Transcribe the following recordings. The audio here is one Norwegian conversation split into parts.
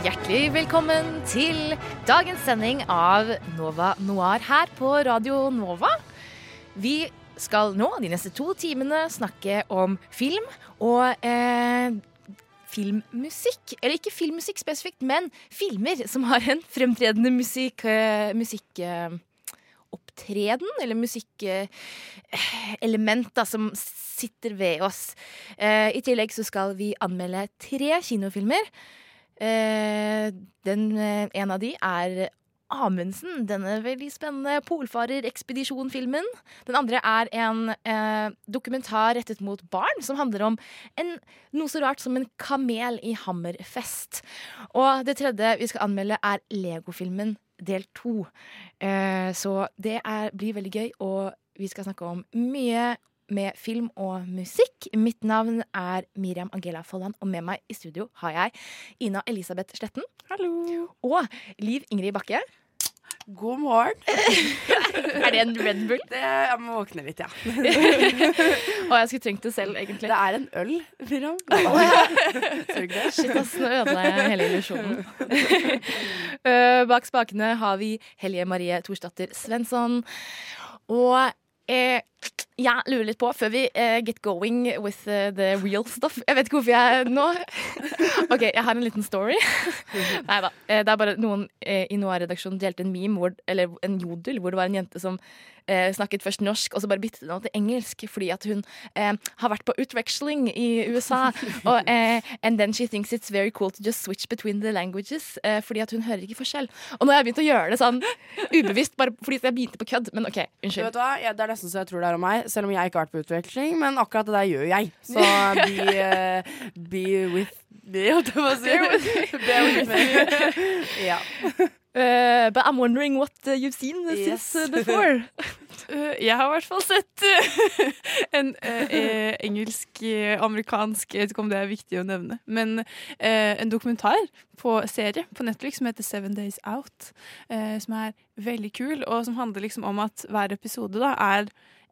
Hjertelig velkommen til dagens sending av Nova Noir her på Radio Nova. Vi skal nå de neste to timene snakke om film og eh, filmmusikk. Eller ikke filmmusikk spesifikt, men filmer som har en fremtredende musikk... Eh, musikk eh, opptreden, eller musikkelement da, som sitter ved oss. Eh, I tillegg så skal vi anmelde tre kinofilmer. Eh, den, eh, en av de er Amundsen, denne veldig spennende polfarer-ekspedisjon-filmen. Den andre er en eh, dokumentar rettet mot barn, som handler om en, noe så rart som en kamel i Hammerfest. Og det tredje vi skal anmelde, er Lego-filmen del to. Eh, så det er, blir veldig gøy, og vi skal snakke om mye med film og musikk. Mitt navn er Miriam Angela Folland, og med meg i studio har jeg Ina Elisabeth Sletten. Hallo. Og Liv Ingrid Bakke. God morgen. Er det en Red Bull? Det, jeg må våkne litt, ja. Og jeg skulle trengt det selv, egentlig. Det er en øl, Miriam. Ikke det? Shit, ass, nå ødela jeg hele illusjonen. Eh, Bak spakene har vi Helje Marie Torsdatter Svensson. Og eh, jeg lurer litt på, før vi uh, get going with uh, the real stuff Jeg vet ikke hvorfor jeg nå OK, jeg har en liten story. Nei da. Uh, det er bare noen eh, i Noir-redaksjonen delte en meme, hvor, eller en jodel, hvor det var en jente som eh, snakket først norsk, og så bare byttet hun til engelsk fordi at hun eh, har vært på utveksling i USA. og, eh, and then she thinks it's very cool to just switch between the languages, eh, fordi at hun hører ikke forskjell. Og nå har jeg begynt å gjøre det sånn ubevisst, bare fordi jeg begynte på kødd. Men OK, unnskyld. vet hva? Ja, det er nesten så jeg tror det er om meg, selv om jeg ikke har vært på utveksling. Men akkurat det der gjør jeg. Så be, uh, be with me, holdt jeg på å si. Bear with me. ja. Uh, but I'm wondering what uh, you've seen Yes. since uh, before. Uh, jeg har i hvert fall sett uh, en uh, eh, engelsk-amerikansk Jeg vet ikke om det er viktig å nevne, men uh, en dokumentar på serie på Netflix som heter Seven Days Out. uh, som er veldig kul, og som handler liksom om at hver episode da er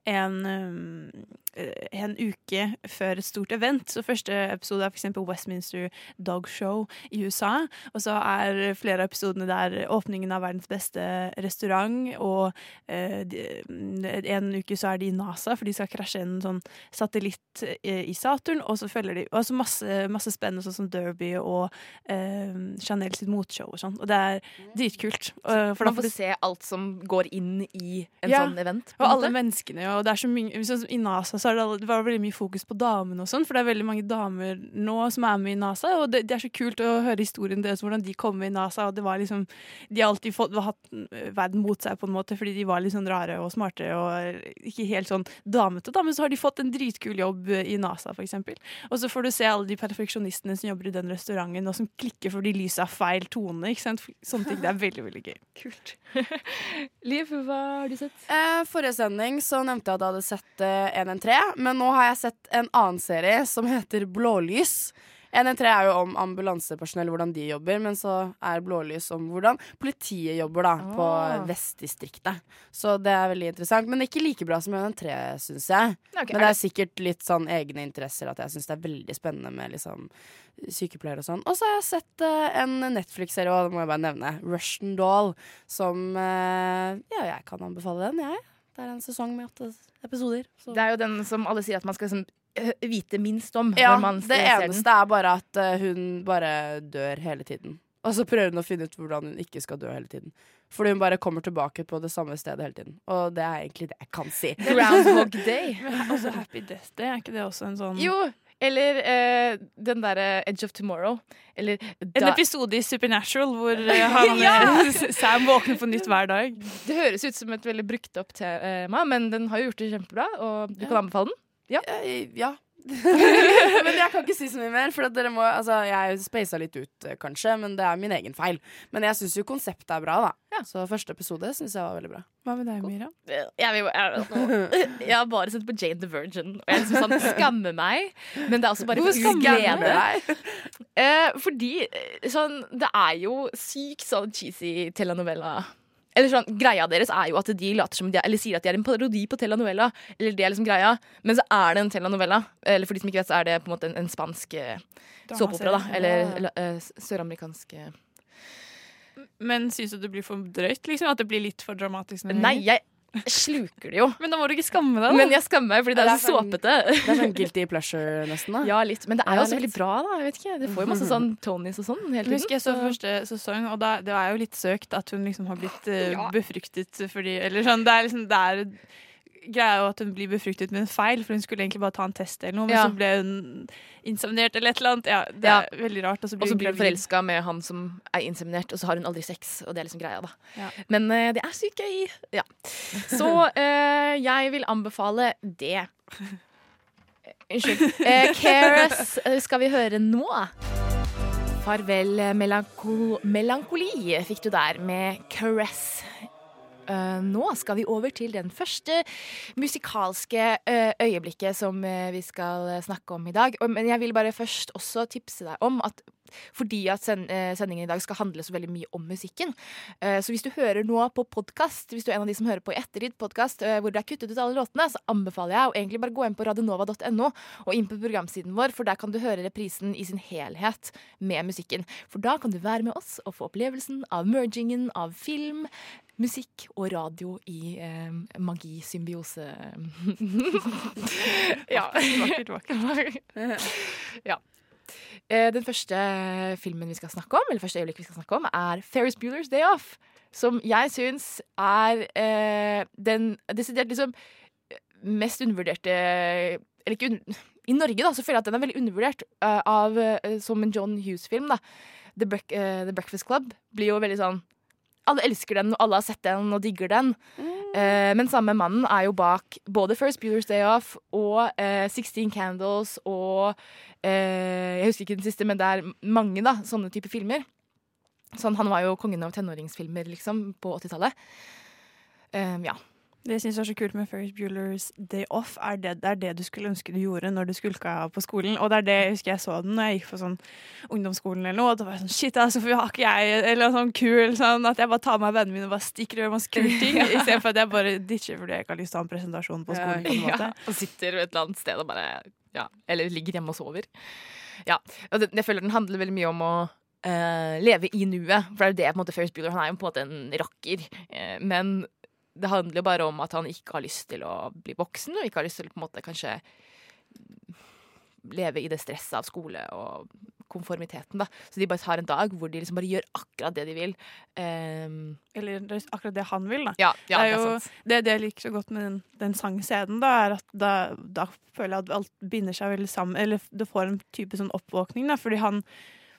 en, en uke før et stort event. Så første episode er eksempel Westminster Dog Show i USA. Og så er flere av episodene der åpningen av verdens beste restaurant. Og eh, en uke så er de i NASA, for de skal krasje en sånn satellitt eh, i Saturn. Og så følger de og så masse, masse spennende, sånn som Derby og eh, Chanel sitt motshow og sånn. Og det er dritkult. Eh, for da Man får se alt som går inn i en Ja, sånn event. og alle menneskene, og det er så mye sånn I NASA så er det, det var veldig mye fokus på damene og sånn, for det er veldig mange damer nå som er med i NASA, og det, det er så kult å høre historien deres, hvordan de kom med i NASA, og det var liksom De har alltid fått, hatt verden mot seg, på en måte, fordi de var litt sånn rare og smarte og ikke helt sånn damete, da, men så har de fått en dritkul jobb i NASA, for eksempel. Og så får du se alle de perfeksjonistene som jobber i den restauranten, og som klikker fordi lyset har feil tone, ikke sant. Sånne ting. Det er veldig, veldig gøy. Kult. Liv, hva har du sett? Eh, forrige sending så nevnte jeg at jeg hadde sett eh, 113, men nå har jeg sett en annen serie som heter Blålys. 113 er jo om ambulansepersonell, hvordan de jobber, men så er Blålys om hvordan politiet jobber da, på Ah. Vestdistriktet. Så det er veldig interessant, men ikke like bra som 113, syns jeg. Okay, Men det er sikkert litt sånn egne interesser at jeg syns det er veldig spennende med liksom sykepleiere og sånn. Og så har jeg sett uh, en Netflix-serie, og det må jeg bare nevne, Russian Doll, som uh, Ja, jeg kan anbefale den, jeg. Det er en sesong med åtte episoder. Så. Det er jo den som alle sier at man skal liksom, øh, vite minst om ja, når man det ser den. eneste er bare at eh, hun bare dør hele tiden. Og så prøver hun å finne ut hvordan hun ikke skal dø hele tiden. Fordi hun bare kommer tilbake på det samme stedet hele tiden. Og det er egentlig det jeg kan si. Groundhog Day. Men så Happy Death Day, er ikke det også en sånn Jo, eller eh, den derre Edge of Tomorrow. Eller En episode i Supernatural hvor eh, han, eh, Sam våkner på nytt hver dag. Det høres ut som et veldig brukt opp tema, men den har jo gjort det kjempebra, og du kan anbefale den. Ja. Ja, men jeg kan ikke si så mye mer, for at dere må Altså, jeg spasa litt ut, eh, kanskje, men det er min egen feil. Men jeg syns jo konseptet er bra, da. Så første episode syns jeg var veldig bra. Hva med deg, Myra? Jeg, jeg, jeg har bare sett på Jane the Virgin, og jeg liksom sånn skammer meg. Men det er også bare for glede. Eh, fordi eh, sånn, det er jo sykt sånn cheesy telenovela. Eller sånn, Greia deres er jo at de later som de er, eller sier at de er en parodi på telenovela. Eller det er liksom greia Men så er det en telenovela. Eller for de som ikke vet, så er det på en måte en, en spansk eh, såpeopera. da Eller eller, uh, søramerikansk eh. Men syns du det blir for drøyt? liksom? At det blir litt for dramatisk? Nei, jeg sluker det jo. Men da må du ikke skamme deg, da. Men jeg skammer meg fordi det Ja, er så det er såpete. Det er sånn guilty pleasure, nesten. da Ja, litt. Men det er Ja, jo også litt. veldig bra, da. Jeg vet ikke. Det får jo masse sånn Tonys og sånn hele Jeg tiden. husker jeg så første sesong, og da, det er jo litt søkt at hun liksom har blitt uh, befruktet fordi Eller sånn, det er liksom det er, Greia er jo at hun blir befruktet med en feil, for hun skulle egentlig bare ta en test eller noe, men Ja. så ble hun inseminert eller et eller annet. Ja, det Ja. er veldig rart. Og så blir så hun forelska med han som er inseminert, og så har hun aldri sex. Og det er liksom greia, da. Men uh, det er sykt gøy. Ja. Så uh, jeg vil anbefale det. Eh, Unnskyld. Uh, Keres skal vi høre nå. Farvel eh, melanko melankoli fikk du der med Caress. Eh, nå skal vi over til den første musikalske eh, øyeblikket som eh, vi skal snakke om i dag. Men jeg vil bare først også tipse deg om at fordi at sendingen i dag skal handle så veldig mye om musikken. Så hvis du hører nå på podkast, hvis du er en av de som hører på i ettertid podkast, hvor det er kuttet ut alle låtene, så anbefaler jeg å egentlig bare gå inn på radionova.no og inn på programsiden vår, for der kan du høre reprisen i sin helhet med musikken. For da kan du være med oss og få opplevelsen av mergingen av film, musikk og radio i eh, magisymbiose. ja. Vakkert, vakkert. ja. Eh, Den første filmen vi skal snakke om, eller første øyeblikk vi skal snakke om, er Ferris Bueller's Day Off. Som jeg syns er eh, den desidert liksom mest undervurderte Eller ikke un I Norge da, så føler jeg at den er veldig undervurdert uh, av, uh, som en John Hughes-film. da The, Break, uh, The Breakfast Club blir jo veldig sånn Alle elsker den, og alle har sett den og digger den. Eh, men samme mannen er jo bak både First Beauters Day Off og uh, 16 Candles og uh, Jeg husker ikke den siste, men det er mange da, sånne type filmer. Sånn, han var jo kongen av tenåringsfilmer liksom, på 80-tallet. Eh, ja. Det jeg syns er så kult med Ferris Bueller's Day Off, er det, det er det du skulle ønske du gjorde når du skulka på skolen. Og det er det jeg husker jeg så den når jeg gikk på sånn ungdomsskolen eller noe. Og det var sånn Shit, altså, for har ikke jeg eller sånn kul sånn at jeg bare tar med vennene mine og bare stikker og gjør masse kule ting, istedenfor at jeg bare ditcher fordi jeg ikke har lyst til å ha en presentasjon på skolen. på en måte. Ja, og sitter et eller annet sted og bare ja, Eller ligger hjemme og sover. Ja, og det, Jeg føler den handler veldig mye om å Uh, leve i nuet. For det er jo det på en måte Ferris Bueller Han er jo på en måte en rocker. Uh, men det handler jo bare om at han ikke har lyst til å bli voksen, og ikke har lyst til å på en måte kanskje leve i det stresset av skole og konformiteten. da. Så de bare tar en dag hvor de liksom bare gjør akkurat det de vil. Um, Eller er akkurat det han vil, da. ja, ja, det det er er sant. det, det jeg liker så godt med den, den sangscenen, da, er at da, da føler jeg at alt binder seg veldig sammen. Eller det får en type sånn oppvåkning, da, fordi han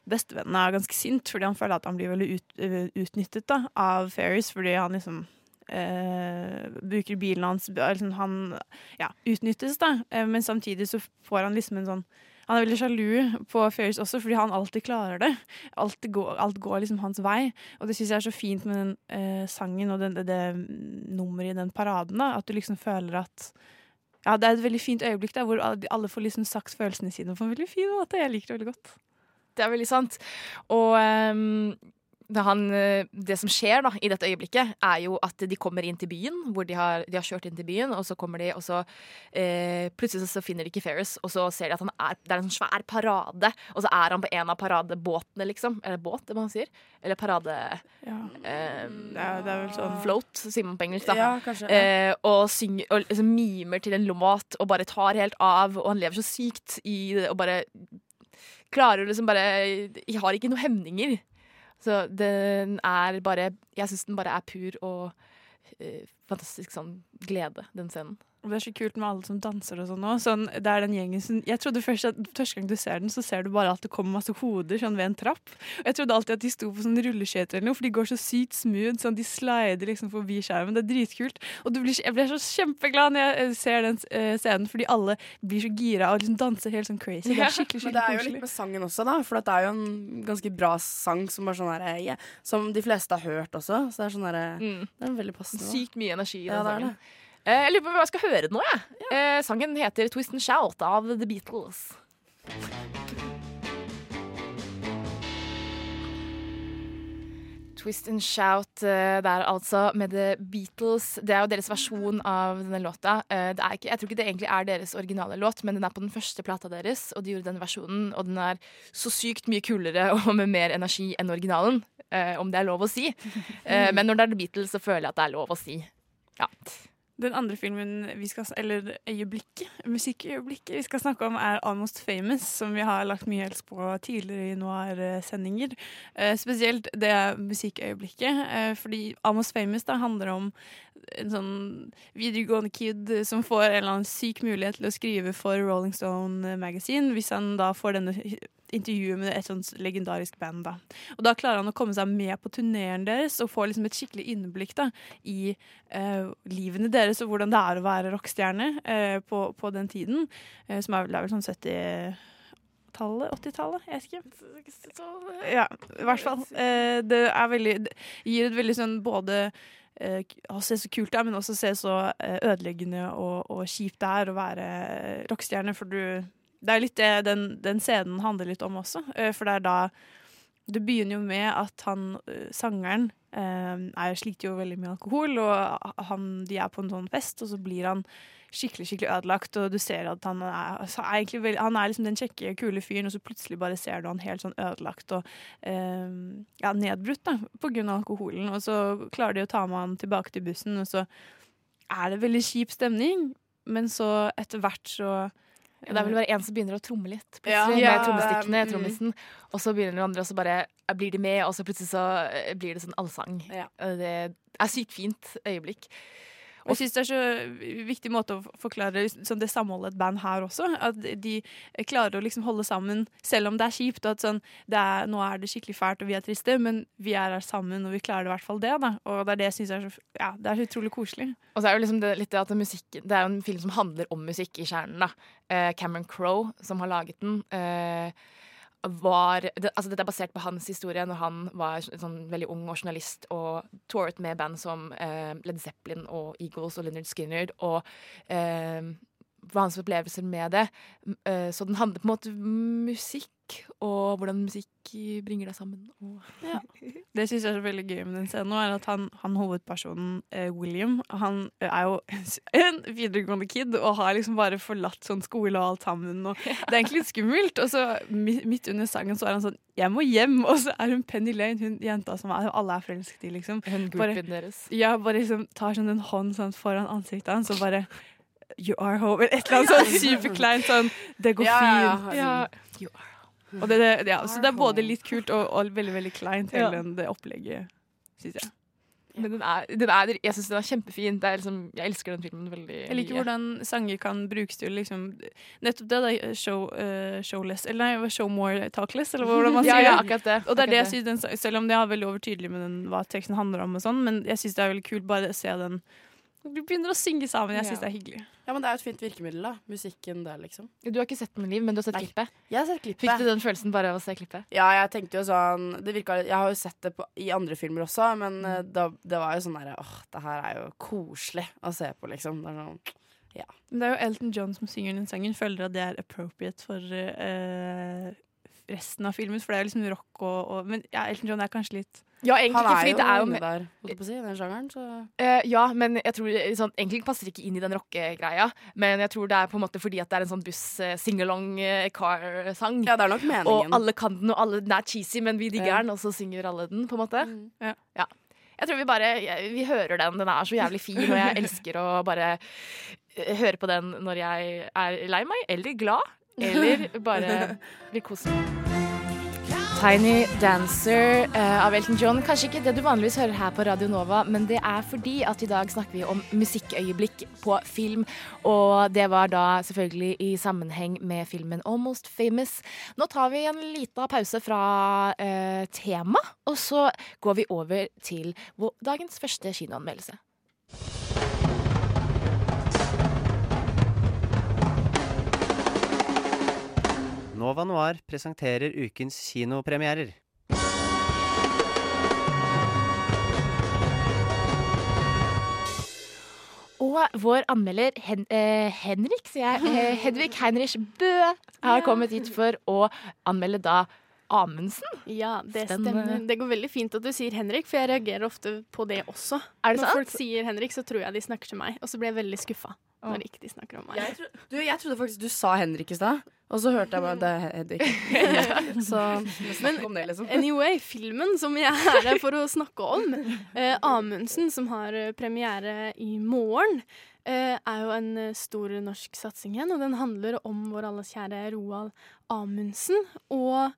bestevennen er ganske sint fordi han føler at han blir veldig ut, øh, utnyttet da, av Ferris, fordi han liksom eh, bruker bilen hans liksom, Han ja, utnyttes, da. Eh, men samtidig så får han liksom en sånn han er veldig sjalu på Ferris også, fordi han alltid klarer det. Alt går, alt går liksom hans vei. Og det syns jeg er så fint med den eh, sangen og den, det, det nummeret i den paraden. da, At du liksom føler at Ja, det er et veldig fint øyeblikk der, hvor alle får liksom sagt følelsene sine på en veldig fin måte. Jeg liker det veldig godt. Det er veldig sant. Og ehm, det, han, eh, det som skjer da, i dette øyeblikket, er jo at de kommer inn til byen. Hvor de har, de har kjørt inn til byen, og så kommer de, og så eh, plutselig så, finner de ikke Ferris. Og så ser de at han er, det er en svær parade, og så er han på en av paradebåtene, liksom. Eller båt, det man sier. Eller parade... Ja. Eh, Det er, det er vel sånn Float, sier man på engelsk. da. Ja, kanskje. Eh, og, synger, og liksom mimer til en låt og bare tar helt av. Og han lever så sykt i det og bare klarer liksom bare Jeg har ikke noen hemninger. Så den er bare Jeg syns den bare er pur og uh, fantastisk sånn glede, den scenen. Og det er så kult med alle som danser og sånn òg. Sånn, det er den gjengen som Jeg trodde først at første gang du ser den, så ser du bare at det kommer masse hoder sånn ved en trapp. Og jeg trodde alltid at de sto på sånn rulleskøyter eller noe, for de går så sykt smooth. Sånn, de slider liksom forbi skjermen. Det er dritkult. Og du blir, jeg blir så kjempeglad når jeg eh, ser den uh, scenen, fordi alle blir så gira og liksom danser helt sånn crazy. Det er skikkelig, Men det er jo skikkelig litt med sangen også, da. For det er jo en ganske bra sang som, er sånn her, eh, yeah, som de fleste har hørt også. Så det er sånn der, Mm. Det er veldig passende. Sykt mye energi i den Ja, er sangen. Eh, Jeg lurer på hva jeg skal høre nå, jeg. Eh, sangen heter 'Twist and Shout' av The Beatles. Twist and Shout eh, der altså med The Beatles. Det er jo deres versjon av denne låta. Eh, Det er ikke, jeg tror ikke det egentlig er deres originale låt, men den er på den første plata deres, og de gjorde den versjonen, og den er så sykt mye kulere og med mer energi enn originalen. eh, om det er lov å si. Eh, men når det er The Beatles, så føler jeg at det er lov å si. Ja. Den andre filmen vi skal, eller øyeblikket, musikkøyeblikket vi skal snakke om, er Almost Famous, som vi har lagt mye helst på tidligere i Noir-sendinger. Eh, spesielt det musikkøyeblikket, eh, fordi Almost Famous da handler om en sånn videregående kid som får en eller annen syk mulighet til å skrive for Rolling Stone Magazine, hvis han da får denne intervjuet med et sånt legendarisk band. da. Og da klarer han å komme seg med på turneen deres og få liksom et skikkelig innblikk da, i uh, livene deres og hvordan det er å være rockestjerne uh, på, på den tiden, uh, som er vel, er vel sånn 70-tallet, 80-tallet, jeg husker ikke. Ja, i hvert fall. Det er veldig, det gir et veldig sånn både å se så kult det er, men også se så eh, ødeleggende og, og kjipt det er å være rockestjerne, for du Det er litt det den, den scenen handler litt om også, eh, for det er da det begynner jo med at han, eh, sangeren, eh, er, sliter jo veldig med alkohol, og han, de er på en sånn fest, og så blir han skikkelig skikkelig ødelagt, og du ser at han er, er veldig, han er liksom den kjekke, kule fyren, og så plutselig bare ser du han helt sånn ødelagt og eh, ja, nedbrutt da, av alkoholen. Og så klarer de å ta med han tilbake til bussen, og så er det veldig kjip stemning, men så etter hvert så det er vel bare en som begynner å tromme litt. Plutselig Ja, med trommestikkene, mm. trommisen. Og så begynner de andre, og så bare eh, blir de med, og så plutselig så eh, blir det sånn allsang. Ja. Det er sykt fint øyeblikk. Og jeg syns det er så viktig måte å forklare sånn det samholdet et band har også. At de klarer å liksom holde sammen selv om det er kjipt. Og at sånn, det er, nå er det skikkelig fælt og vi er triste, men vi er her sammen og vi klarer i hvert fall det. Da. Og det er det jeg syns er så ja, det er utrolig koselig. Og så er det liksom det, litt det at musikk, Det er jo en film som handler om musikk i kjernen. da. Eh, Cameron Crowe, som har laget den, eh, var det, altså Dette er basert på hans historie når han var sånn veldig ung og journalist og touret med band som eh, Led Zeppelin og Eagles og Leonard Skinner. Og eh, hans opplevelser med det. Eh, så den handler på en måte om musikk, og hvordan musikk bringer deg sammen. Og Det syns jeg er så veldig gøy med den scenen, er at han, han hovedpersonen, eh, William, han er jo en videregående kid og har liksom bare forlatt sånn skole og alt sammen. Og det er egentlig litt skummelt. Og så midt under sangen så er han sånn 'Jeg må hjem', og så er hun Penny Lane, hun jenta som er, alle er forelsket i, liksom. hun Bare- deres. Ja, bare liksom tar sånn en hånd sånn foran ansiktet hans og bare You are home. Et eller annet sånn superkleint sånn Det går Ja, ja, fint. ja. home. Og det, det, ja, så det er både litt kult og, og veldig veldig kleint, hele Ja. det opplegget, syns jeg. Men den er, den er, jeg syns den er kjempefin. Det er liksom, jeg elsker den filmen veldig Jeg liker hvordan sanger kan brukes til liksom Nettopp det, da. Show, uh, showless Eller nei, show more talkless, eller hvordan man sier ja, ja, akkurat det. Og det er det jeg synes den, Selv om det er veldig overtydelig med den, hva teksten handler om, og sånn, men jeg syns det er veldig kult bare å se den Vi begynner å synge sammen. Jeg syns Ja. det er hyggelig. Ja, men det er jo et fint virkemiddel, da. Musikken der, liksom. Du har ikke sett den, i Liv, men du har sett Nei. klippet. Jeg har sett klippet. Fikk du den følelsen bare av å se klippet? Ja, jeg tenkte jo sånn det virka, Jeg har jo sett det på, i andre filmer også, men mm. da, det var jo sånn derre Åh, det her er jo koselig å se på, liksom. Det er sånn Men det er jo Elton John som synger den sangen. Føler at det er appropriate for eh, resten av filmen, for det er liksom rock og, og Men ja, Elton John er kanskje litt Ja, egentlig Han ikke, er fordi jo det er jo inne der, holdt jeg på å si, i den sjangeren, så Eh, ja, men jeg tror sånn, Egentlig passer ikke inn i den rockegreia, men jeg tror det er på en måte fordi at det er en sånn buss-singalong-car-sang. Ja, det er nok meningen. og alle kan den, og alle, den er cheesy, men vi digger Ja. den, og så synger alle den, på en måte. Mm. Ja. Jeg tror vi bare Vi hører den. Den er så jævlig fin, og jeg elsker å bare eh, høre på den når jeg er lei meg, eller glad, eller bare vil kose meg. Tiny Dancer uh, av Elton John. Kanskje ikke det du vanligvis hører her på Radio Nova, men det er fordi at i dag snakker vi om musikkøyeblikk på film. Og det var da selvfølgelig i sammenheng med filmen Almost Famous. Nå tar vi en liten pause fra uh, tema, og så går vi over til dagens første kinoanmeldelse. Nova Noir presenterer ukens kinopremierer. Og vår anmelder Hen eh, Henrik, sier jeg, eh, Hedvig Heinrich Bø, har kommet hit for å anmelde da Amundsen. Ja, det Spennende. stemmer. Det går veldig fint at du sier Henrik, for jeg reagerer ofte på det også. Er det Når sant? folk sier Henrik, så tror jeg de snakker til meg, og så blir jeg veldig skuffa når ikke de snakker om meg. Jeg, tro, du, jeg trodde faktisk du sa Henrik i stad, og så hørte jeg bare det er Hedvig. Så snakk om det, liksom. Anyway, filmen som jeg er her for å snakke om, eh, Amundsen, som har eh, premiere i morgen, eh, er jo en eh, stor norsk satsing igjen, og den handler om vår alles kjære Roald Amundsen. Og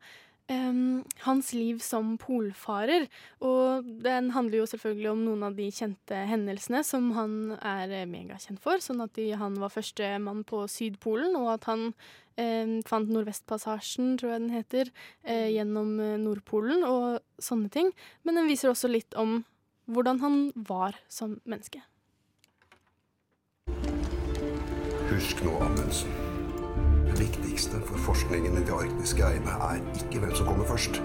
em, hans liv som polfarer. Og den handler jo selvfølgelig om noen av de kjente hendelsene som han er eh, megakjent for. Sånn at de, han var førstemann på Sydpolen, og at han um, fant Nordvestpassasjen, tror jeg den heter, uh, gjennom eh, Nordpolen og sånne ting. Men den viser også litt om hvordan han var som menneske. Husk nå, Amundsen. Viktigste for forskningen i de arktiske eiene er ikke hvem som kommer først.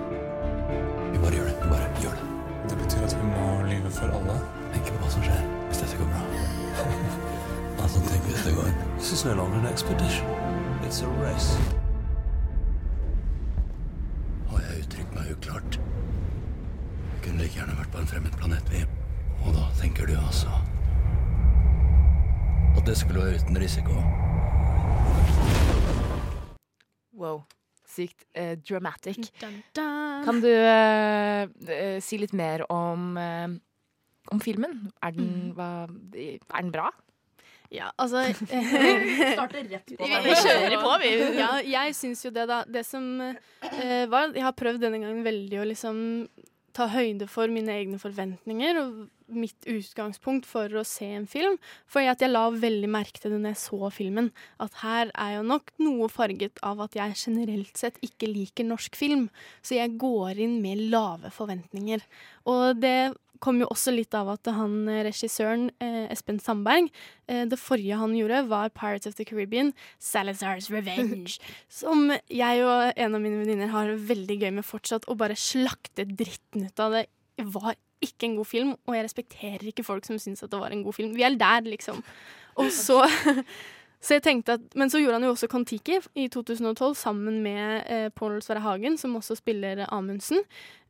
Vi bare gjør det. Vi bare gjør det. Det betyr at vi må lyve for alle. Tenk på hva som skjer hvis dette går bra. altså, tenk hvis det går. This is no longer an expedition. It's a race. Har jeg uttrykt meg uklart? Jeg kunne like gjerne vært på en fremmed planet, vi. Og da tenker du altså at det skulle være uten risiko? Wow. Sykt eh, dramatic. Dun, dun. Kan du eh, eh, si litt mer om, eh, om filmen? Er den, Mm. hva, er den bra? Ja, altså Vi Starter rett på. Vi, vi kjører på, vi. Ja, jeg syns jo det, da. Det som eh, var Jeg har prøvd denne gangen veldig å liksom ta høyde for mine egne forventninger og mitt utgangspunkt for å se en film. For at jeg la veldig merke til det når jeg så filmen, at her er jo nok noe farget av at jeg generelt sett ikke liker norsk film. Så jeg går inn med lave forventninger. Og det kom jo også litt av at han eh, regissøren, eh, Espen Sandberg, eh, det forrige han gjorde, var Pirates of the Caribbean, Salazar's Revenge. som jeg og en av mine venninner har veldig gøy med fortsatt, å bare slakte dritten ut av det. Det var ikke en god film, og jeg respekterer ikke folk som syns at det var en god film. Vi er der, liksom. Og så Så jeg tenkte at, Men så gjorde han jo også Kon-Tiki i 2012 sammen med eh, Pål Sverre Hagen, som også spiller Amundsen.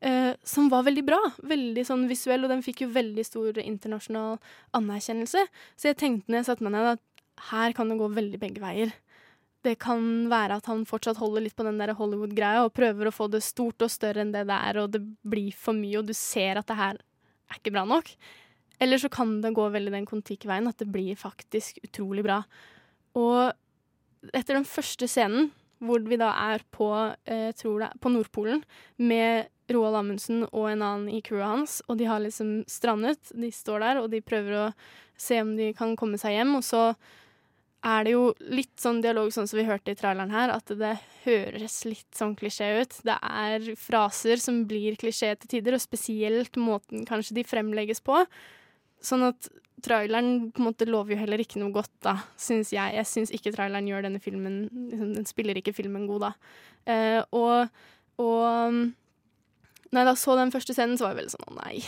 Eh, som var veldig bra. Veldig sånn visuell, og den fikk jo veldig stor internasjonal anerkjennelse. Så jeg tenkte når jeg satte meg ned at her kan det gå veldig begge veier. Det kan være at han fortsatt holder litt på den der Hollywood-greia og prøver å få det stort og større enn det det er, og det blir for mye, og du ser at det her er ikke bra nok. Eller så kan det gå veldig den Kon-Tiki-veien, at det blir faktisk utrolig bra. Og etter den første scenen, hvor vi da er på, eh, er på Nordpolen med Roald Amundsen og en annen i crewet hans, og de har liksom strandet. De står der, og de prøver å se om de kan komme seg hjem, og så er det jo litt sånn dialog sånn som vi hørte i traileren her, at det høres litt sånn klisjé ut. Det er fraser som blir klisjé til tider, og spesielt måten kanskje de fremlegges på. Sånn at traileren på en måte lover jo heller ikke noe godt, da, syns jeg. Jeg syns ikke traileren gjør denne filmen liksom, Den spiller ikke filmen god, da. Eh, og, og jeg da så den første scenen, så var jeg veldig sånn å nei.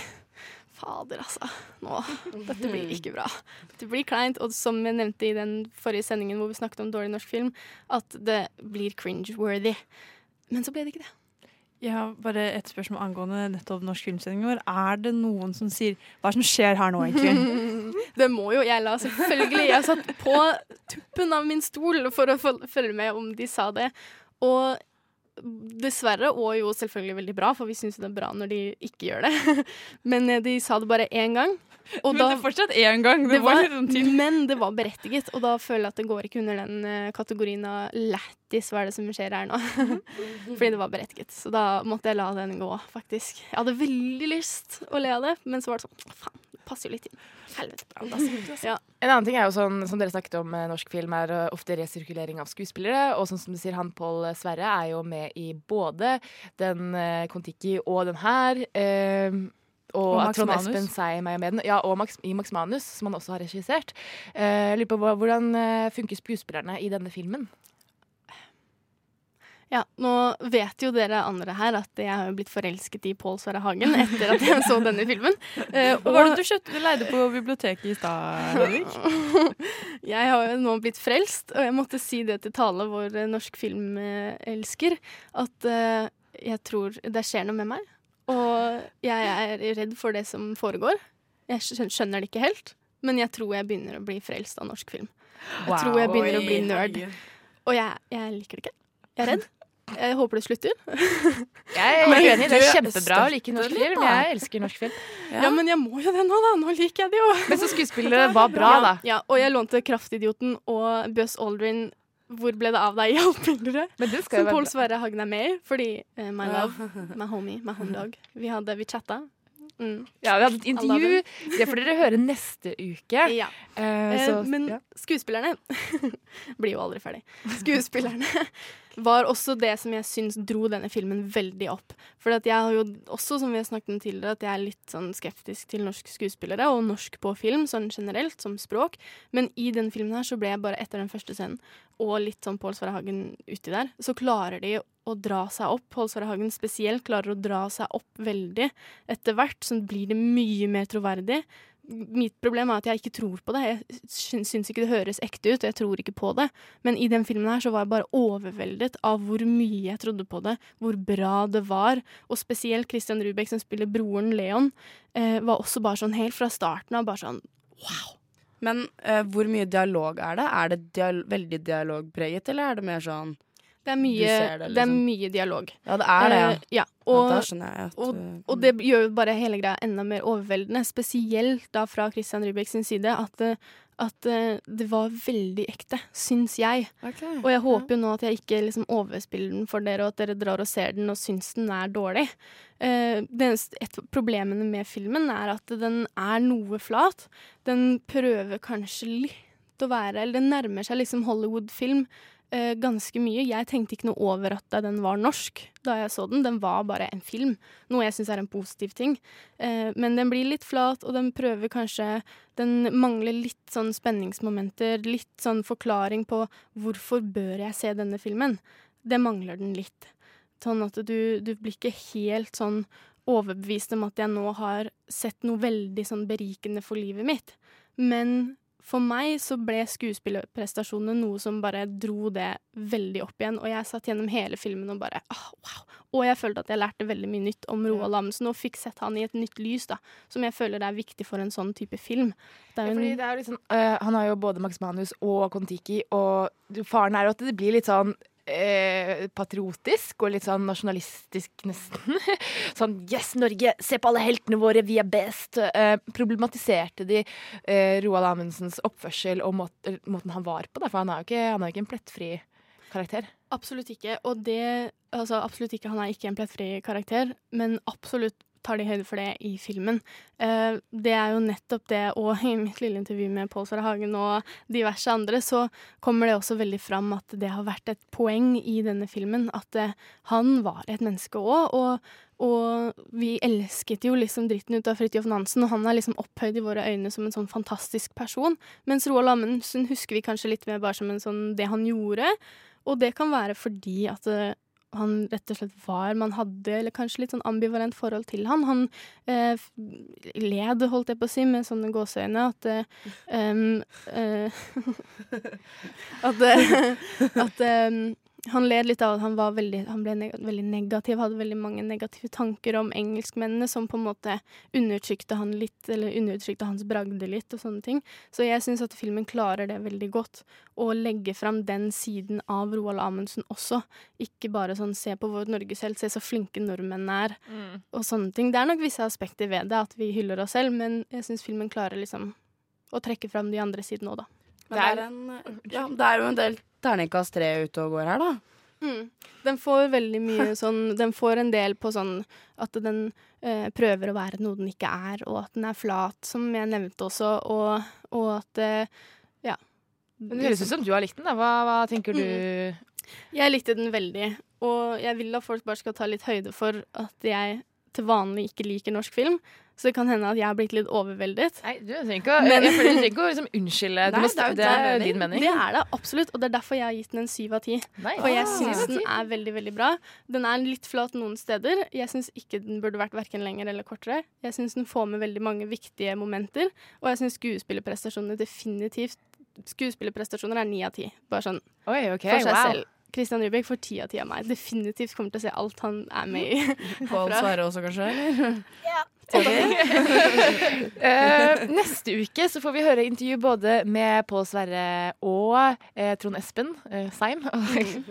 Fader, altså. Nå, dette blir ikke bra. Det blir kleint. Og som jeg nevnte i den forrige sendingen hvor vi snakket om dårlig norsk film, at det blir cringe-worthy. Men så ble det ikke det. Jeg har bare et spørsmål angående nettopp norsk filmsending vår. Er det noen som sier Hva som skjer her nå, egentlig? Det må jo jeg la, selvfølgelig. Jeg satt på tuppen av min stol for å følge med om de sa det. Og dessverre, og jo selvfølgelig veldig bra, for vi syns det er bra når de ikke gjør det. Men eh, de sa det bare én gang. Og Men det er fortsatt én gang. Det, Det var var, sånn men det var berettiget, og da føler jeg at det går ikke under den eh, kategorien av lættis, hva er det som skjer her nå? Fordi det var berettiget. Så da måtte jeg la den gå, faktisk. Jeg hadde veldig lyst å le av det, men så var det sånn faen, det passer jo litt inn. Helvete. Ja. En annen ting er jo sånn, som dere snakket om med norsk film, er uh, ofte resirkulering av skuespillere. Og sånn som du sier, han Pål Sverre er jo med i både den Kon-Tiki og den her. eh, og, Og Trond Manus. Espen Seim er med den. Ja, og Max, i Max Manus, som han også har regissert. Eh, Jeg lurer på hvordan eh, funker skuespillerne i denne filmen? Ja, nå vet jo dere andre her at jeg har blitt forelsket i Pål Sverre Hagen etter at jeg så denne filmen. Eh, Hva var det du kjøpte du leide på biblioteket i stad, Henrik? jeg har jo nå blitt frelst, og jeg måtte si det til Tale, vår norsk filmelsker, at uh, jeg tror det skjer noe med meg. Og jeg er redd for det som foregår. Jeg skjønner det ikke helt, men jeg tror jeg begynner å bli frelst av norsk film. Jeg Wow. tror jeg begynner å bli nerd. Og jeg, jeg liker det ikke. Jeg er redd. Jeg håper det slutter. Jeg er uenig. Det er kjempebra å like norsk film. Jeg elsker norsk film. Ja. men jeg må jo det nå, da. Nå liker jeg det jo. Men så skuespillet var bra, ja, da. Ja, og jeg lånte Kraftidioten og Buzz Aldrin. Hvor ble det av deg i jo Som Pål Sverre Hagen er med i. Fordi uh, my love, my homie, my homedog. Vi hadde, vi chatta. Mm. Ja, vi hadde et intervju. Det får dere høre neste uke. Ja. Uh, Eh, så, men ja. skuespillerne blir jo aldri ferdig. Skuespillerne var også det som jeg syns dro denne filmen veldig opp. For jeg har jo også, som vi har snakket om tidligere, at jeg er litt sånn skeptisk til norske skuespillere, og norsk på film sånn generelt, som språk. Men i den filmen her så ble jeg bare etter den første scenen, og litt sånn Pål Sverre Hagen uti der, så klarer de å dra seg opp. Pål Sverre Hagen spesielt klarer å dra seg opp veldig etter hvert, så blir det mye mer troverdig mitt problem er at jeg ikke tror på det. Jeg syn- syns ikke det høres ekte ut, og jeg tror ikke på det. Men i den filmen her så var jeg bare overveldet av hvor mye jeg trodde på det, hvor bra det var. Og spesielt Christian Rubek, som spiller broren Leon, eh, var også bare sånn helt fra starten av bare sånn wow. Men eh, hvor mye dialog er det? Er det dial veldig dialogpreget, eller er det mer sånn Det er mye, det, liksom. det er liksom. mye dialog. Ja, det er det, ja. Eh, ja. Ja, Og, da skjønner jeg at, og, eh, og det gjør jo bare hele greia enda mer overveldende, spesielt da fra Christian Rybek sin side, at, eh, at det var veldig ekte, syns jeg. Og jeg håper jo nå at jeg ikke liksom overspiller den for dere, og at dere drar og ser den og syns den er dårlig. Uh, det eneste, et av problemene med filmen er at den er noe flat. Den prøver kanskje litt å være Eller den nærmer seg liksom Hollywood-film eh, ganske mye. Jeg tenkte ikke noe over at den var norsk da jeg så den. Den var bare en film, noe jeg syns er en positiv ting. Uh, men den blir litt flat, og den prøver kanskje Den mangler litt sånn spenningsmomenter, litt sånn forklaring på hvorfor bør jeg se denne filmen. Det mangler den litt. Sånn at du, du blir ikke helt sånn overbevist om at jeg nå har sett noe veldig sånn berikende for livet mitt. Men for meg så ble skuespillerprestasjonene noe som bare dro det veldig opp igjen. Og jeg satt gjennom hele filmen og bare ah, wow. Og jeg følte at jeg lærte veldig mye nytt om Roald Amundsen, og fikk sett han i et nytt lys, da. Som jeg føler det er viktig for en sånn type film. Ja, fordi det er litt sånn, øh, han har jo både Max Manus og Kon-Tiki, og faren er jo at det blir litt sånn eh, patriotisk og litt sånn nasjonalistisk, nesten. sånn Yes, Norge! Se på alle heltene våre! Vi er best! Eh, problematiserte de eh, Roald Amundsens oppførsel og måten, måten han var på? Da, for han er jo ikke, er ikke en plettfri karakter. Absolutt ikke. Og det Altså, absolutt ikke. Han er ikke en plettfri karakter, men absolutt tar de høyde for det i filmen. Uh, det er jo nettopp det, og i mitt lille intervju med Pål Sverre Hagen og diverse andre, så kommer det også veldig fram at det har vært et poeng i denne filmen. At uh, han var et menneske òg, og, og vi elsket jo liksom dritten ut av Fridtjof Nansen, og han er liksom opphøyd i våre øyne som en sånn fantastisk person. Mens Roald Amundsen husker vi kanskje litt mer bare som en sånn det han gjorde. Og det kan være fordi at eh, han rett og slett var Man hadde eller kanskje litt sånn ambivalent forhold til han. Han eh, led, holdt jeg på å si, med sånne gåseøyne at eh, um, eh, At, at em, han led litt av at han, var veldig, han ble neg veldig negativ, hadde veldig mange negative tanker om engelskmennene som på en måte undertrykte han litt, eller undertrykte hans bragde litt og sånne ting. Så jeg syns at filmen klarer det veldig godt, å legge fram den siden av Roald Amundsen også. Ikke bare sånn se på vårt Norge selv, se så flinke nordmenn er, Mm. og sånne ting. Det er nok visse aspekter ved det, at vi hyller oss selv, men jeg syns filmen klarer liksom å trekke fram de andre sidene òg, da. Men det er, en, ja, det er jo en del terningkast tre ute og går her, da. Mm. Den får veldig mye sånn Den får en del på sånn at den eh, prøver å være noe den ikke er, og at den er flat, som jeg nevnte også, og, og at eh, Ja. Men det høres ut som du har likt den. da. Hva, hva tenker du? Jeg likte den veldig, og jeg vil at folk bare skal ta litt høyde for at jeg til vanlig ikke liker norsk film. Så det kan hende at jeg har blitt litt overveldet. Nei, du trenger ikke, å- jeg føler du ikke å liksom unnskylde. Nei, må det er din mening. Det er det absolutt, og det er derfor jeg har gitt den en syv av ti. For jeg Ah. syns den er veldig, veldig bra. Den er litt flat noen steder. Jeg syns ikke den burde vært verken lenger eller kortere. Jeg syns den får med veldig mange viktige momenter, og jeg syns skuespillerprestasjonene definitivt Skuespillerprestasjoner er ni av ti. Bare sånn Oi, okay, for seg wow. selv. Christian Rybek får ti av ti av meg. Definitivt kommer til å se alt han er med i. Pål herfra. Sverre også, kanskje? Eller? uh, neste uke så får vi høre intervju både med Pål Sverre og uh, Trond Espen uh, Seim.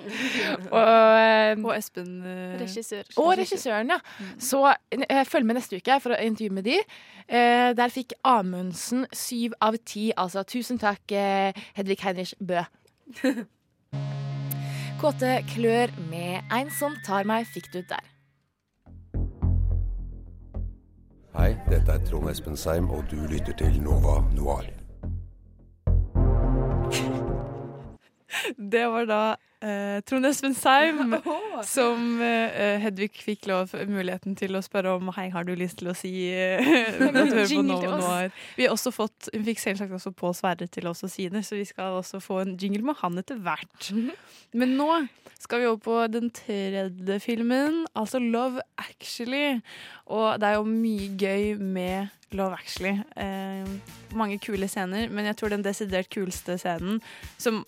og, Og Espen Regissør. Og regissøren, ja. Så eh, følg med neste uke for å intervjue med de. Eh, der fikk Amundsen syv av ti. Altså tusen takk, Hedvig Heinrich Bø. Kåte klør med En som tar meg, fikk du der. Hei, dette er Trond Espen Seim, og du lytter til Nova Noir. Det var da eh, Trond Espen Seim som eh, Hedvig fikk lov muligheten til å spørre om Hei, har du lyst til å si eh? Vi har også fått, Hun fikk selvsagt også på Sverre til oss å si det, så vi skal også få en jingle med han etter hvert. Men nå skal vi over på den tredje filmen, altså Love Actually. Og det er jo mye gøy med Love Actually. Eh, mange kule scener, men jeg tror den desidert kuleste scenen som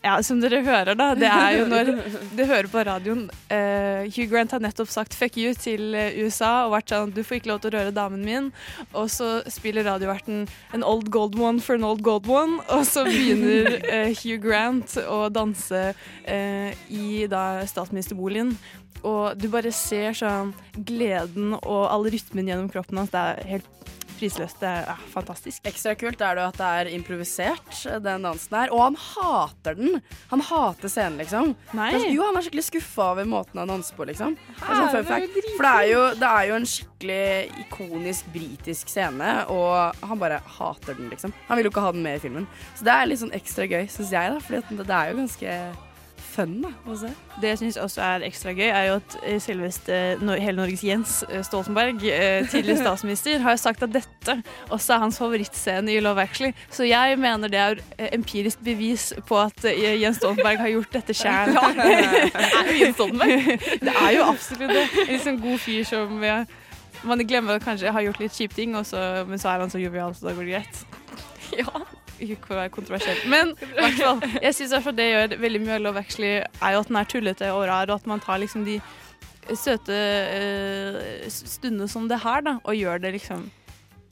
ja, som dere hører, da. Det er jo når du hører på radioen uh, Hugh Grant har nettopp sagt 'fuck you' til eh, USA og vært sånn 'du får ikke lov til å røre damen min'. Og så spiller radioverten 'an old gold one for an old gold one', og så begynner uh, Hugh Grant å danse uh, i da statsministerboligen. Og du bare ser sånn gleden og all rytmen gjennom kroppen hans. Det er helt prisløst. Det er fantastisk. Ekstra kult er det at det er improvisert, den dansen her. Og han hater den. Han hater scenen, liksom. Nei. Jo, han er skikkelig skuffa over måten han danser på, liksom. Det er sånn. For det er, jo, det er jo en skikkelig ikonisk britisk scene, og han bare hater den, liksom. Han vil jo ikke ha den med i filmen. Så det er litt sånn ekstra gøy, syns jeg, da. For det er jo ganske fun da, å se. Det jeg syns også er ekstra gøy, er jo at eh, selveste hele Norges Jens eh, Stoltenberg, eh, tidligere statsminister, har sagt at dette også er hans favorittscene i Love Actually. Så jeg mener det er empirisk bevis på at Jens Stoltenberg har gjort dette sjæl. Det er jo absolutt det. En sånn god fyr som ja, man glemmer at kanskje har gjort litt kjipe ting, og så, men så er han så jovial, så da går det greit. Ja. Ikke for å være kontroversiell. Men fall, jeg syns det gjør veldig mye av Love Actually, er jo at den er tullete og rar, og at man tar liksom de søte eh, stundene som det her, da, og gjør det liksom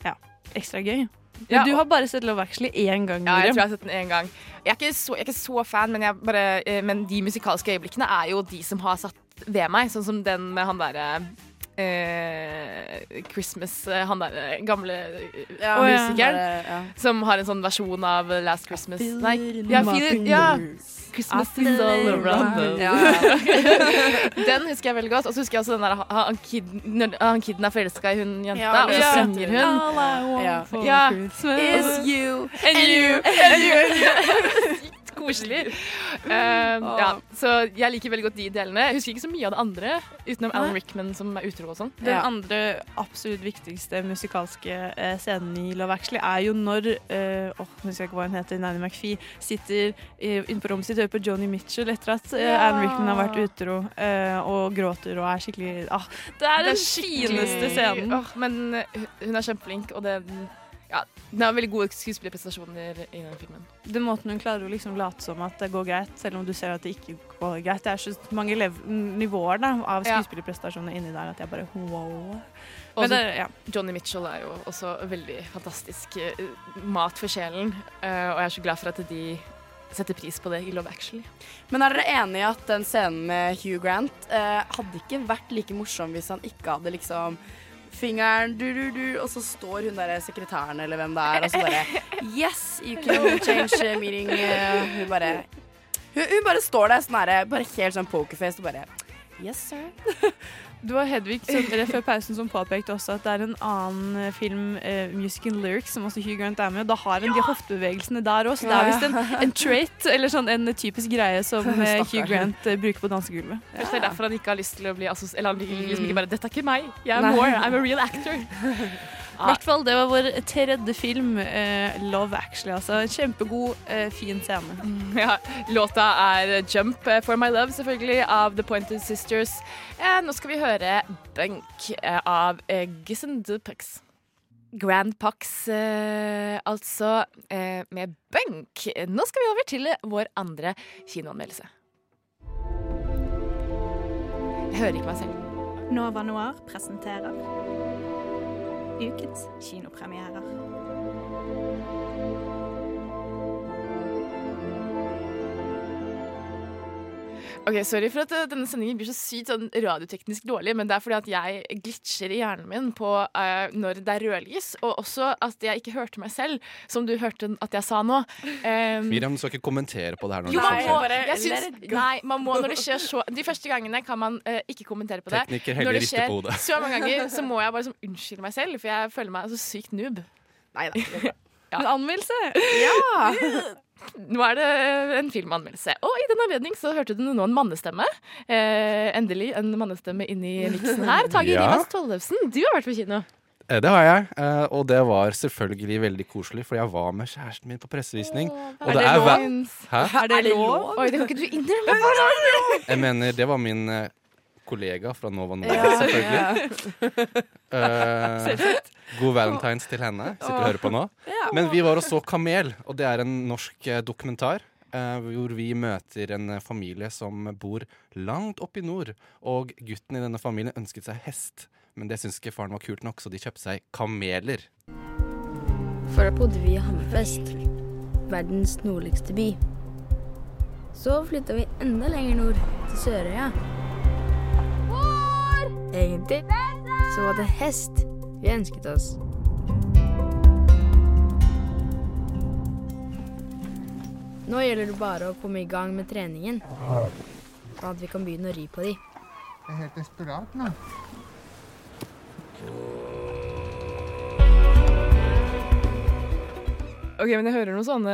ja, ekstra gøy. Ja, du har bare sett Love Actually én gang. Ja, jeg tror jeg har sett den én gang. Jeg er ikke så, jeg er ikke så fan, men, jeg bare, eh, men de musikalske øyeblikkene er jo de som har satt ved meg. Sånn som den med han derre eh, Christmas eh, Han der gamle eh, Ja, musikeren. ja. Som har en sånn versjon av Last Christmas. Nei, ja, feel ja. Christmas is all around Ja, den husker jeg veldig godt. Og så husker jeg også den der han, kid, han kiden er forelska i hun jenta, Ja, og så ja. synger hun. All I want Ja. for Ja. Christmas Is you And you, and you. Sykt koselig. Uh, ja, så jeg liker veldig godt de delene. Jeg husker ikke så mye av det andre, utenom Alan Rickman som er utro og sånn. Den Ja. andre absolutt viktigste musikalske eh, scenen i Love Actually er jo når uh, oh, husker jeg ikke hva hun heter, Nanny McPhee sitter eh, inne på rommet sitt og hører på Joni Mitchell etter at uh, Ja. Alan Rickman har vært utro uh, og gråter og er skikkelig ah, Det er den fineste scenen. Oh, men hun er kjempeflink, og den Ja, den har veldig gode skuespillerprestasjoner i den filmen. Den måten hun klarer å liksom late som at det går greit, selv om du ser at det ikke går greit. Det er så mange lev nivåer da, av skuespillerprestasjoner inni der at jeg bare wow. Og Men det, ja. Johnny Mitchell er jo også veldig fantastisk eh, mat for sjelen, eh, og jeg er så glad for at de setter pris på det i Love Actually. Men er dere enig i at den scenen med Hugh Grant eh, hadde ikke vært like morsom hvis han ikke hadde liksom fingeren du, du, du, og så står hun der sekretæren eller hvem det er, og så bare Yes, you can change meeting. hun bare hun, hun bare står der sånn herre, bare helt sånn pokerface og bare Yes, sir. Det var Hedvig som, rett før pausen som påpekte også at det er en annen eh, film, uh, Music and Lyrics, som også Hugh Grant er med. og Da har han de hoftebevegelsene der òg, så det er visst en, en trait, eller sånn en typisk greie som uh, Hugh Grant uh, bruker på dansegulvet. Ja. det er derfor han ikke har lyst til å bli assos... Eller han blir liksom ikke bare 'Dette er ikke meg, jeg er Nei. more, I'm a real actor'. I hvert fall, det var vår tredje film, eh, Love Actually. Altså, kjempegod, eh, fin scene. Ja, låta er 'Jump for my love', selvfølgelig, av The Pointed Sisters. Eh, nå skal vi høre 'Bunk' eh, av eh, Gissen Dupex. Grand Pax, eh, altså, eh, med 'Bunk'. Nå skal vi over til vår andre kinoanmeldelse. Jeg hører ikke meg selv. Nova Noir presenterer ukens kinopremierer. Ok, Sorry for at eh, denne sendingen blir så sykt sånn radioteknisk dårlig, men det er fordi at jeg glitcher i hjernen min på uh, når det er rødlys, og også at jeg ikke hørte meg selv, som du hørte at jeg sa nå. Um, Miriam, du skal ikke kommentere på det her. Når jo, det man skjer. Bare go. nei, man må når det skjer så De første gangene kan man uh, ikke kommentere på det. Tekniker heller Når det rister skjer på hodet. så mange ganger, så må jeg bare som, unnskylde meg selv, for jeg føler meg så sykt noob. Nei da. Ja. En anmeldelse! Ja! Nå er det en filmanmeldelse. Og i den anledning så hørte du nå en mannestemme. Eh, endelig en mannestemme inni miksen her. Tage Ja. Rivas Tollefsen, du har vært på kino. Eh, Det har jeg, eh, og det var selvfølgelig veldig koselig, for jeg var med kjæresten min på pressevisning. og er det hver- lov? Hæ? Er det lov? Oi, det kan ikke du innrømme. Jeg mener, det var min eh, kollega fra Nova Norge, Ja, selvfølgelig. Ja. uh, god valentines til henne. Sitter og hører på nå. Men vi var og så Kamel, og det er en norsk eh, dokumentar. Uh, hvor vi møter en eh, familie som bor langt oppe i nord. Og gutten i denne familien ønsket seg hest, men det syntes ikke faren var kult nok, så de kjøpte seg kameler. Før bodde vi i Hammerfest, verdens nordligste by. Så flytta vi enda lenger nord, til Sørøya. Egentlig så var det hest vi ønsket oss. Nå gjelder det bare å komme i gang med treningen, sånn at vi kan begynne å ri på de. Jeg er helt desperat nå. Ok, men Jeg hører noen sånne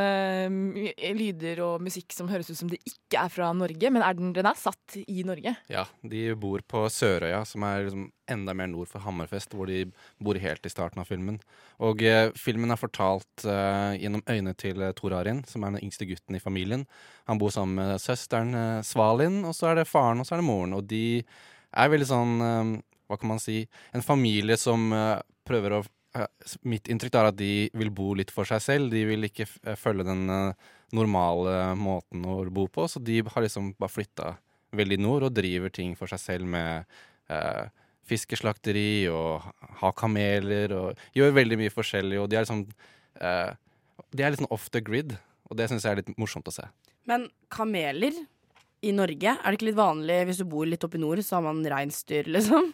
mm, lyder og musikk som høres ut som det ikke er fra Norge. Men er den, den er satt i Norge? Ja, de bor på Sørøya, som er liksom enda mer nord for Hammerfest, hvor de bor helt i starten av filmen. Og eh, filmen er fortalt eh, gjennom øynene til eh, Tor Arin, som er den yngste gutten i familien. Han bor sammen med søsteren eh, Svalin, og så er det faren, og så er det moren. Og de er veldig sånn, eh, hva kan man si, en familie som eh, prøver å Mitt inntrykk er at de vil bo litt for seg selv. De vil ikke eh, følge den eh, normale måten å bo på, så de har liksom bare flytta veldig nord og driver ting for seg selv med eh, fiskeslakteri og har kameler og gjør veldig mye forskjellig. Og de er liksom eh, De er litt sånn off the grid, og det syns jeg er litt morsomt å se. Men kameler i Norge, er det ikke litt vanlig hvis du bor litt oppe i nord, så har man reinsdyr, liksom?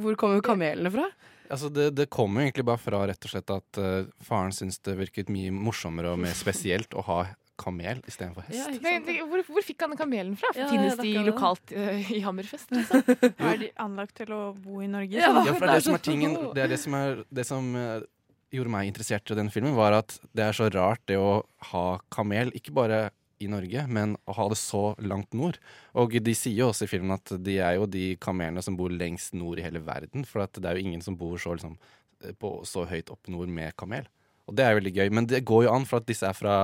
Hvor kommer kamelene fra? Altså det, det kommer egentlig bare fra rett og slett at uh, faren syns det virket mye morsommere og mer spesielt å ha kamel istedenfor hest. Men, hvor, hvor fikk han kamelen fra? Ja, Finnes de lokalt uh, i Hammerfest? Liksom? Er de anlagt til å bo i Norge? Ja, for det er det som er tingen Det er det som, er, det som uh, gjorde meg interessert i den filmen, var at det er så rart det å ha kamel, ikke bare i Norge, men å ha det så langt nord. Og de sier jo også i filmen at de er jo de kamelene som bor lengst nord i hele verden, for det er jo ingen som bor så, liksom, på, så høyt opp nord med kamel. Og det er veldig gøy. Men det går jo an, for at disse er fra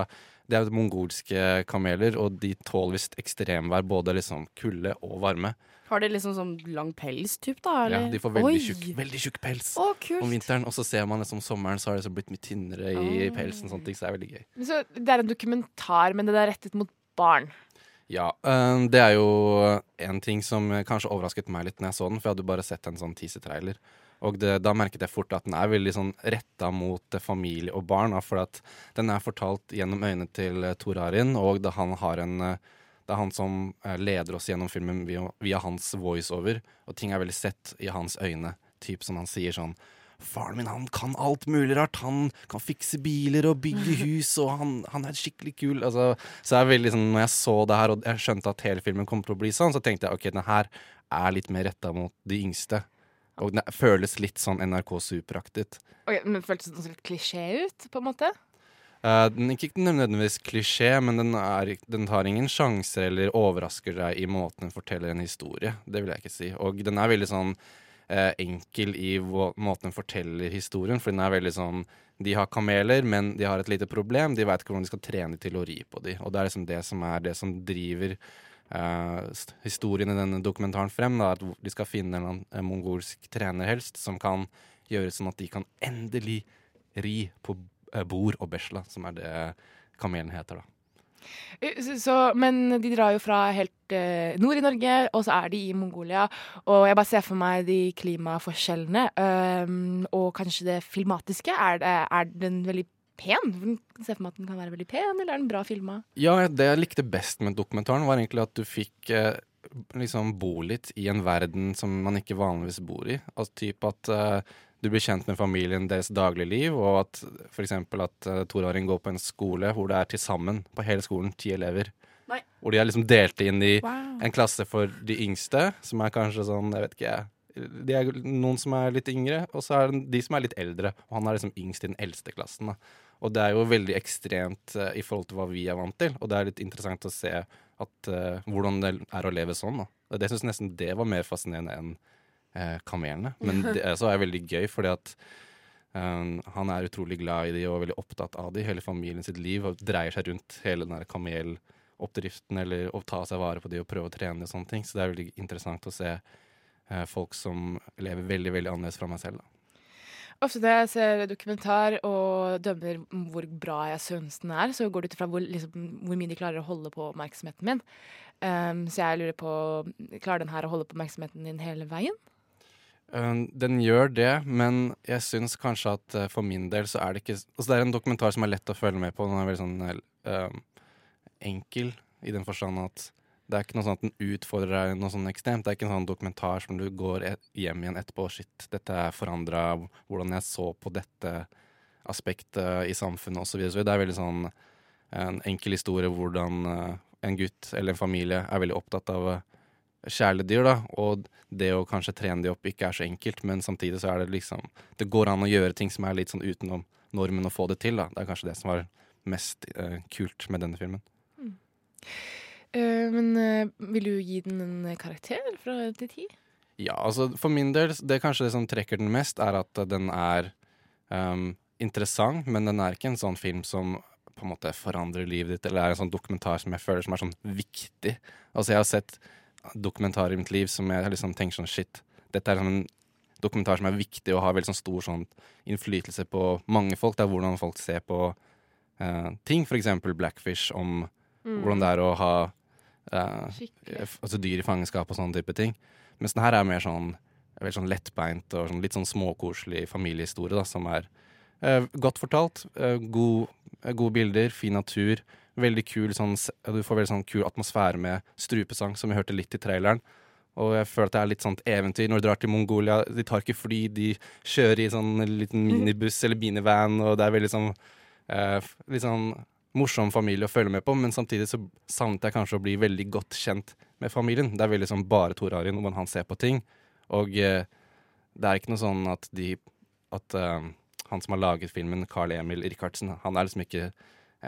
Det er mongolske kameler, og de tåler visst ekstremvær, både liksom kulde og varme. Har de liksom sånn lang pels, typ, da? Eller? Ja, de får veldig tjukk, veldig tjukk pels Å, kult. om vinteren. Og så ser man liksom sommeren, så har det liksom blitt mye tynnere i Ah. pelsen. og Sånne ting, så det er veldig gøy. Så det er en dokumentar, men det er rettet mot barn. Ja, øh, det er jo en ting som kanskje overrasket meg litt når jeg så den, for jeg hadde jo bare sett en sånn teaser-trailer. Og det, da merket jeg fort at den er veldig sånn retta mot eh, familie og barn. For at den er fortalt gjennom øynene til eh, Tor Arin, og da han har en eh, det er han som leder oss gjennom filmen via, via hans voiceover, og ting er veldig sett i hans øyne. Typ som han sier sånn Faren min han kan alt mulig rart. Han kan fikse biler og bygge hus, og han, han er skikkelig kul. Altså, så jeg er veldig sånn, når jeg så det her og jeg skjønte at hele filmen kom til å bli sånn, så tenkte jeg ok, den her er litt mer retta mot de yngste. Og den føles litt sånn NRK Superaktig ut. Ok, men Føltes sånn litt klisjé ut, på en måte? Uh, den er ikke nødvendigvis klisjé, men den, er, den tar ingen sjanser eller overrasker deg i måten den forteller en historie. Det vil jeg ikke si. Og den er veldig sånn uh, enkel i måten den forteller historien, for den er veldig sånn De har kameler, men de har et lite problem. De veit ikke hvordan de skal trene til å ri på de. Og det er liksom det som er det som driver historien i denne dokumentaren frem. Da, at de skal finne en, mongolsk trener helst som kan gjøre sånn at de kan endelig ri på eh, bord og besla, som er det kamelen heter, da. Eh, Så, men de drar jo fra helt eh, nord i Norge, og så er de i Mongolia. Og jeg bare ser for meg de klimaforskjellene, øhm, og kanskje det filmatiske. Er, det, er den veldig pen? Se for meg at den kan være veldig pen, eller er den bra filma? Ja, det jeg likte best med dokumentaren, var egentlig at du fikk eh, liksom bo litt i en verden som man ikke vanligvis bor i. Altså typ at eh, du blir kjent med familien deres dagligliv, og at f.eks. at uh, Tor Arin går på en skole hvor det er til sammen på hele skolen ti elever. Nei. Hvor de er liksom delt inn i Wow. en klasse for de yngste, som er kanskje sånn, jeg vet ikke jeg De er noen som er litt yngre, og så er det de som er litt eldre. Og han er liksom yngst i den eldste klassen. da. Og det er jo veldig ekstremt uh, i forhold til hva vi er vant til. Og det er litt interessant å se at, uh, hvordan det er å leve sånn. da. Og Det syns nesten det var mer fascinerende enn uh, kamelene. Men det så er veldig gøy, fordi at um, han er utrolig glad i de og veldig opptatt av de. Hele familien sitt liv og dreier seg rundt hele den der kameloppdriften eller å ta seg vare på de og prøve å trene og sånne ting. Så det er veldig interessant å se folk som lever veldig, veldig annerledes fra meg selv. da. Ofte når jeg ser dokumentar og dømmer hvor bra jeg syns den er, så går det ut ifra hvor, liksom, hvor mye de klarer å holde på oppmerksomheten min. Um, så jeg lurer på Klarer den her å holde på oppmerksomheten din hele veien? Um, den gjør det, men jeg syns kanskje at uh, for min del så er det ikke Altså det er en dokumentar som er lett å følge med på. Den er veldig sånn eh, enkel i den forstand at det er ikke noe sånn at den utfordrer deg noe sånn ekstremt. Det er ikke en sånn dokumentar som du går hjem igjen etterpå og shit, dette er forandra hvordan jeg så på dette aspektet i samfunnet osv. Det er veldig sånn en enkel historie hvordan eh, en gutt eller en familie er veldig opptatt av eh, kjæledyr, da, og det å kanskje trene de opp ikke er så enkelt, men samtidig så er det liksom Det går an å gjøre ting som er litt sånn utenom normen, og få det til, da. Det er kanskje det som var mest eh, kult med denne filmen. Uh, men uh, vil du gi den en karakter fra til ti? Ja, altså for min del, det kanskje det som trekker den mest, er at den er um, interessant, men den er ikke en sånn film som på en måte forandrer livet ditt, eller er en sånn dokumentar som jeg føler som er sånn viktig. Altså jeg har sett dokumentarer i mitt liv som jeg liksom tenker sånn shit, dette er sånn en dokumentar som er viktig og har veldig sånn stor sånn innflytelse på mange folk. Det er hvordan folk ser på uh, ting, for eksempel Blackfish, om Mm. hvordan det er å ha eh, altså dyr i fangenskap og sånne type ting. Mens den her er mer sånn, veldig sånn lettbeint og sånn, litt sånn småkoselig familiehistorie, da, som er eh, godt fortalt. eh, god, eh, gode bilder, fin natur. Veldig kul sånn, Du får veldig sånn kul atmosfære med strupesang, som vi hørte litt i traileren. Og jeg føler at det er litt sånt eventyr når du drar til Mongolia. De tar ikke fly, de kjører i sånn liten minibuss eller binivan, og det er veldig sånn eh, litt sånn morsom familie å følge med på, men samtidig så savnet jeg kanskje å bli veldig godt kjent med familien. Det er veldig sånn bare Tor Arin hvordan han ser på ting. Og eh, det er ikke noe sånn at de At eh, han som har laget filmen, Carl Emil Rikardsen, han er liksom ikke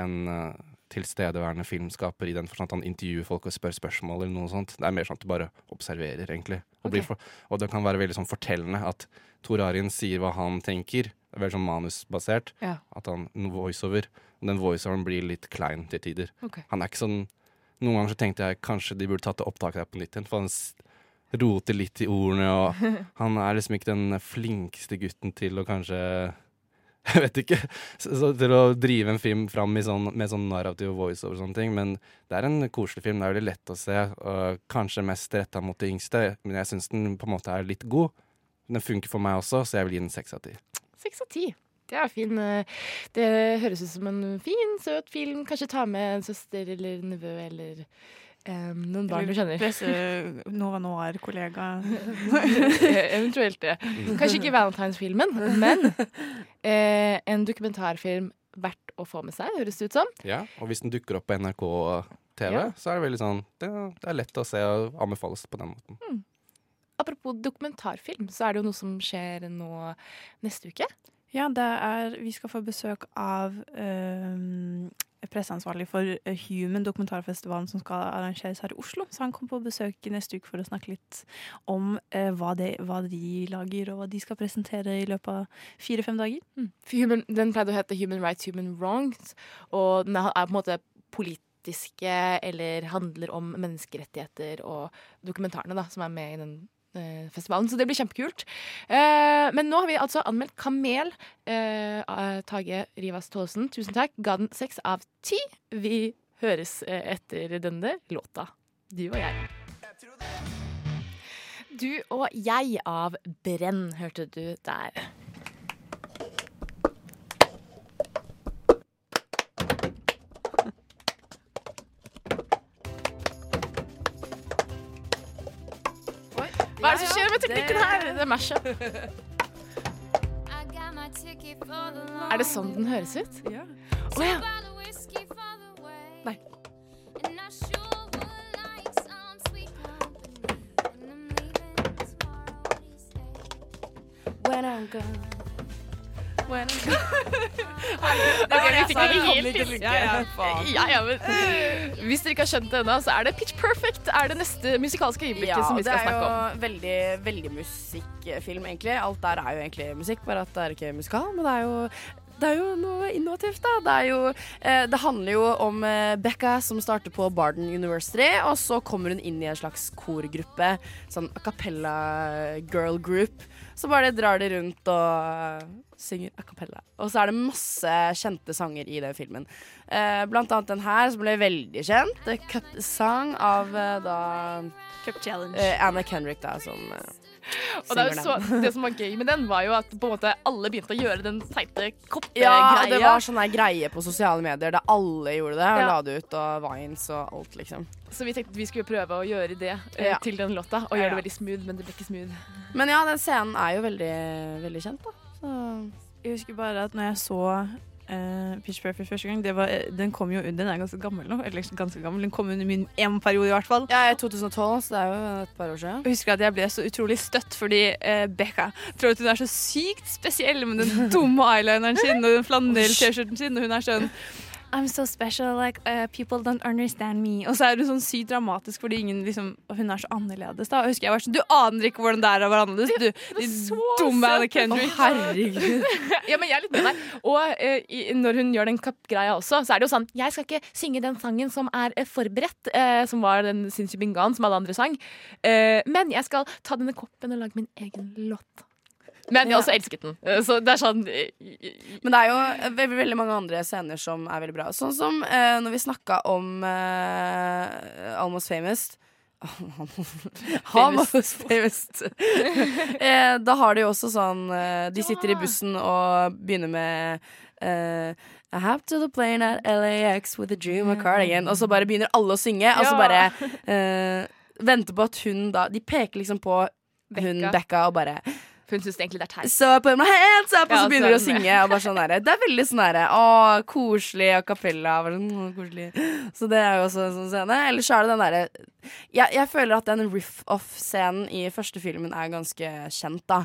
en eh, tilstedeværende filmskaper i den forstand at han intervjuer folk og spør spørsmål eller noe sånt. Det er mer sånn at du bare observerer, egentlig. Og, blir for, og det kan være veldig sånn fortellende at Tor Arin sier hva han tenker, Det er veldig sånn manusbasert. Ja. At han en voiceover. Den voiceoveren blir litt klein til tider. Okay. Han er ikke sånn Noen ganger så tenkte jeg kanskje de burde tatt det opptaket der på nytt igjen. For han roter litt i ordene, og han er liksom ikke den flinkeste gutten til å kanskje Jeg vet ikke. Så, så til å drive en film fram i sånn, med sånn narrativ voiceover og sånne ting. Men det er en koselig film. Det er veldig lett å se. Og kanskje mest retta mot de yngste. Men jeg syns den på en måte er litt god. Den funker for meg også, så jeg vil gi den seks av ti. Seks av ti. Det er fin. eh, Det høres ut som en fin, søt film. Kanskje ta med en søster eller nevø eller Um, noen barn du kjenner. Nova Noir-kollega. Eventuelt det. Kanskje ikke Valentine's-filmen, men eh, en dokumentarfilm verdt å få med seg, høres det ut som. Ja, og hvis den dukker opp på NRK TV, Ja. så er det veldig sånn det, det er lett å se og anbefales på den måten. Apropos dokumentarfilm, så er det jo noe som skjer nå neste uke. Ja, det er Vi skal få besøk av øh, presseansvarlig for eh, Human, dokumentarfestivalen som skal arrangeres her i Oslo. Så han kommer på besøk neste uke for å snakke litt om eh, hva, de, hva de lager, og hva de skal presentere i løpet av fire-fem dager. Mm. Human, den pleide å hete Human Rights, Human Wrongs, og den er på en måte politiske eller handler om menneskerettigheter og dokumentarene da, som er med i den festivalen. Så det blir kjempekult. Eh, men nå har vi altså anmeldt Kamel. Eh, Tage Rivas Tollesen, tusen takk. Ga den seks av ti. Vi høres eh, etter denne låta. Du og jeg. Du og jeg av Brenn, hørte du der. Med teknikken her? Det er mashup. Er det sånn den høres ut? Ja. Å ja. Nei. When I'm gone. Det Jeg ikke til. Ja, ja. Ja, ja, men, hvis dere ikke har skjønt det ennå, så er det Pitch Perfect er det neste musikalske øyeblikket Ja, som vi skal snakke om. Det er jo veldig, veldig musikkfilm, egentlig. Alt der er jo egentlig musikk, bare at det er ikke musikal. Men det er jo, det er jo noe innovativt, da. Det, jo, eh, det handler jo om eh, Becca som starter på Barden University, og så kommer hun inn i en slags korgruppe, sånn a cappella girl group. Så bare drar de rundt og synger a cappella. Og så er det masse kjente sanger i den filmen. Eh, blant annet den her, som ble veldig kjent. Cup Song av eh, da Cup Challenge. Eh, Anna Kendrick, da, som eh, Og det, er jo så, det som var gøy med den, var jo at på en måte alle begynte å gjøre den teite koppegreia. Ja, det var sånn greie på sosiale medier der alle gjorde det. Og Ja. la det ut, og Vines og alt, liksom. Så vi tenkte at vi skulle prøve å gjøre det eh, Ja. til den låta, og Ja, gjøre ja. det veldig smooth, men det ble ikke smooth. Men ja, den scenen er jo veldig, veldig kjent, da. Så. Jeg husker bare at når jeg så eh, Pitch Perfect første gang, det var, den kom jo Den er ganske gammel nå. Eller ganske gammel, den kom under min EM-periode i hvert fall. Ja, i 2012, så det er jo et par år siden. Jeg husker at jeg ble så utrolig støtt fordi uh, Becca tror at hun er så sykt spesiell med den dumme eyelineren sin og den flanell-T-skjorten sin, og hun er sånn I'm so special, like uh, people don't understand me. Og så er hun sånn sykt dramatisk fordi ingen liksom Hun er så annerledes, da. Og husker jeg var sånn Du aner ikke hvordan det er å være annerledes, du. Din dumme Anna Kendrick. Å, herregud. ja, men jeg er litt med deg. Og uh, i, når hun gjør den kappgreia også, så er det jo sånn Jeg skal ikke synge den sangen som er uh, forberedt, eh, som var den Sinchi Bingan som alle andre sang. Men jeg skal ta denne koppen og lage min egen låt. Men jeg Ja. også elsket den. Eh, Så det er sånn eh, Men det er jo eh, veldig, veldig mange andre scener som er veldig bra. Sånn som eh, når vi snakka om eh, Almost Famous. Almost Famous. eh, da har de jo også sånn eh, De sitter i bussen og begynner med Uh, I have to the plane at LAX with a dream of cardigan. Og så bare begynner alle å synge, og så bare uh, venter på at hun da De peker liksom på hun Becca. Becka og bare hun syns egentlig det er teit. så jeg på my hands up, og så begynner hun å synge. Og bare sånn der, det er veldig sånn derre Å, koselig a cappella. Sånn, koselig. Så det er jo også en sånn scene. Eller så er det den derre jeg, jeg føler at den riff-off-scenen i første filmen er ganske kjent, da.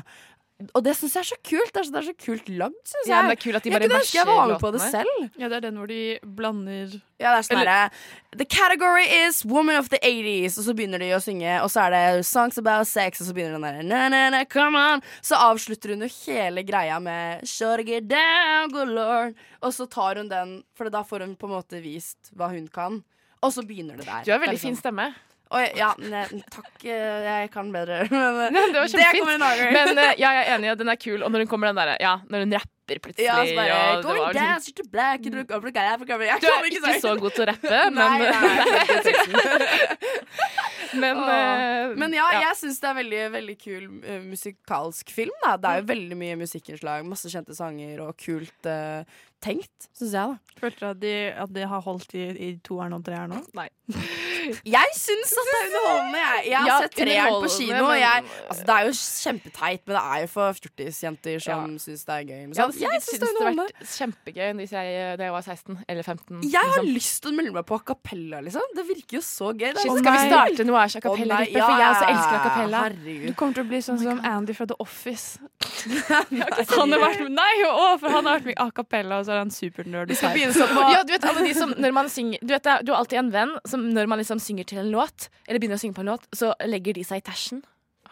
Og det syns jeg er så kult. Det er så, det er så kult lagd, syns jeg. Ja, men det er kult at de Jeg bare kunne ønske jeg var med på det selv. Ja, det er den hvor de blander Ja, det er sånn herre The category is woman of the 80s, og så begynner de å synge, og så er det songs about sex, og så begynner den derre na, na, na, come on. Så avslutter hun jo hele greia med Shut down, good lord. Og så tar hun den, for da får hun på en måte vist hva hun kan. Og så begynner det der. Du har veldig liksom- fin stemme. Oi, ja, ne, takk. eh, Jeg kan bedre. Men, Nei, det var kjempefint. kommer en annen gang. Men eh, ja, jeg er enig, den er kul. Og når hun kommer den derre Ja, når hun rapper plutselig. ja, så bare, og det Going dance liksom- down to black the guy, Africa. Jeg Du er ikke så god til å rappe, men nei, Nei, nei, Men, eh, Men ja, ja. jeg syns det er veldig veldig kul uh, musikalsk film. Da. Det er jo veldig mye musikkinnslag, masse kjente sanger og kult uh, tenkt, syns jeg. da Følte du at de, at de har holdt i, i toeren og treeren nå? Nei. Jeg syns at det er underholdende. Jeg, jeg har Ja, sett treeren på kino. og men- Jeg, altså, det er jo kjempeteit, men det er jo for fjortisjenter som ja. syns det er gøy. Men Jeg jeg syns det det hadde vært kjempegøy hvis jeg, da jeg var 16 eller 15. Jeg har liksom. lyst til å melde meg på a cappella, liksom. Det virker jo så gøy. Skal vi starte starte Noahs a cappella-gruppe? For jeg også elsker a cappella. Du kommer til å bli sånn som Andy fra The Office. han har vært med, nei, å, for han har vært med i a cappella, og så er han supernerd. Sånn Ja, du vet alle de som når man synger Du vet du har alltid en venn som når man liksom synger til en låt, eller begynner å synge på en låt, så legger de seg i tæsjen.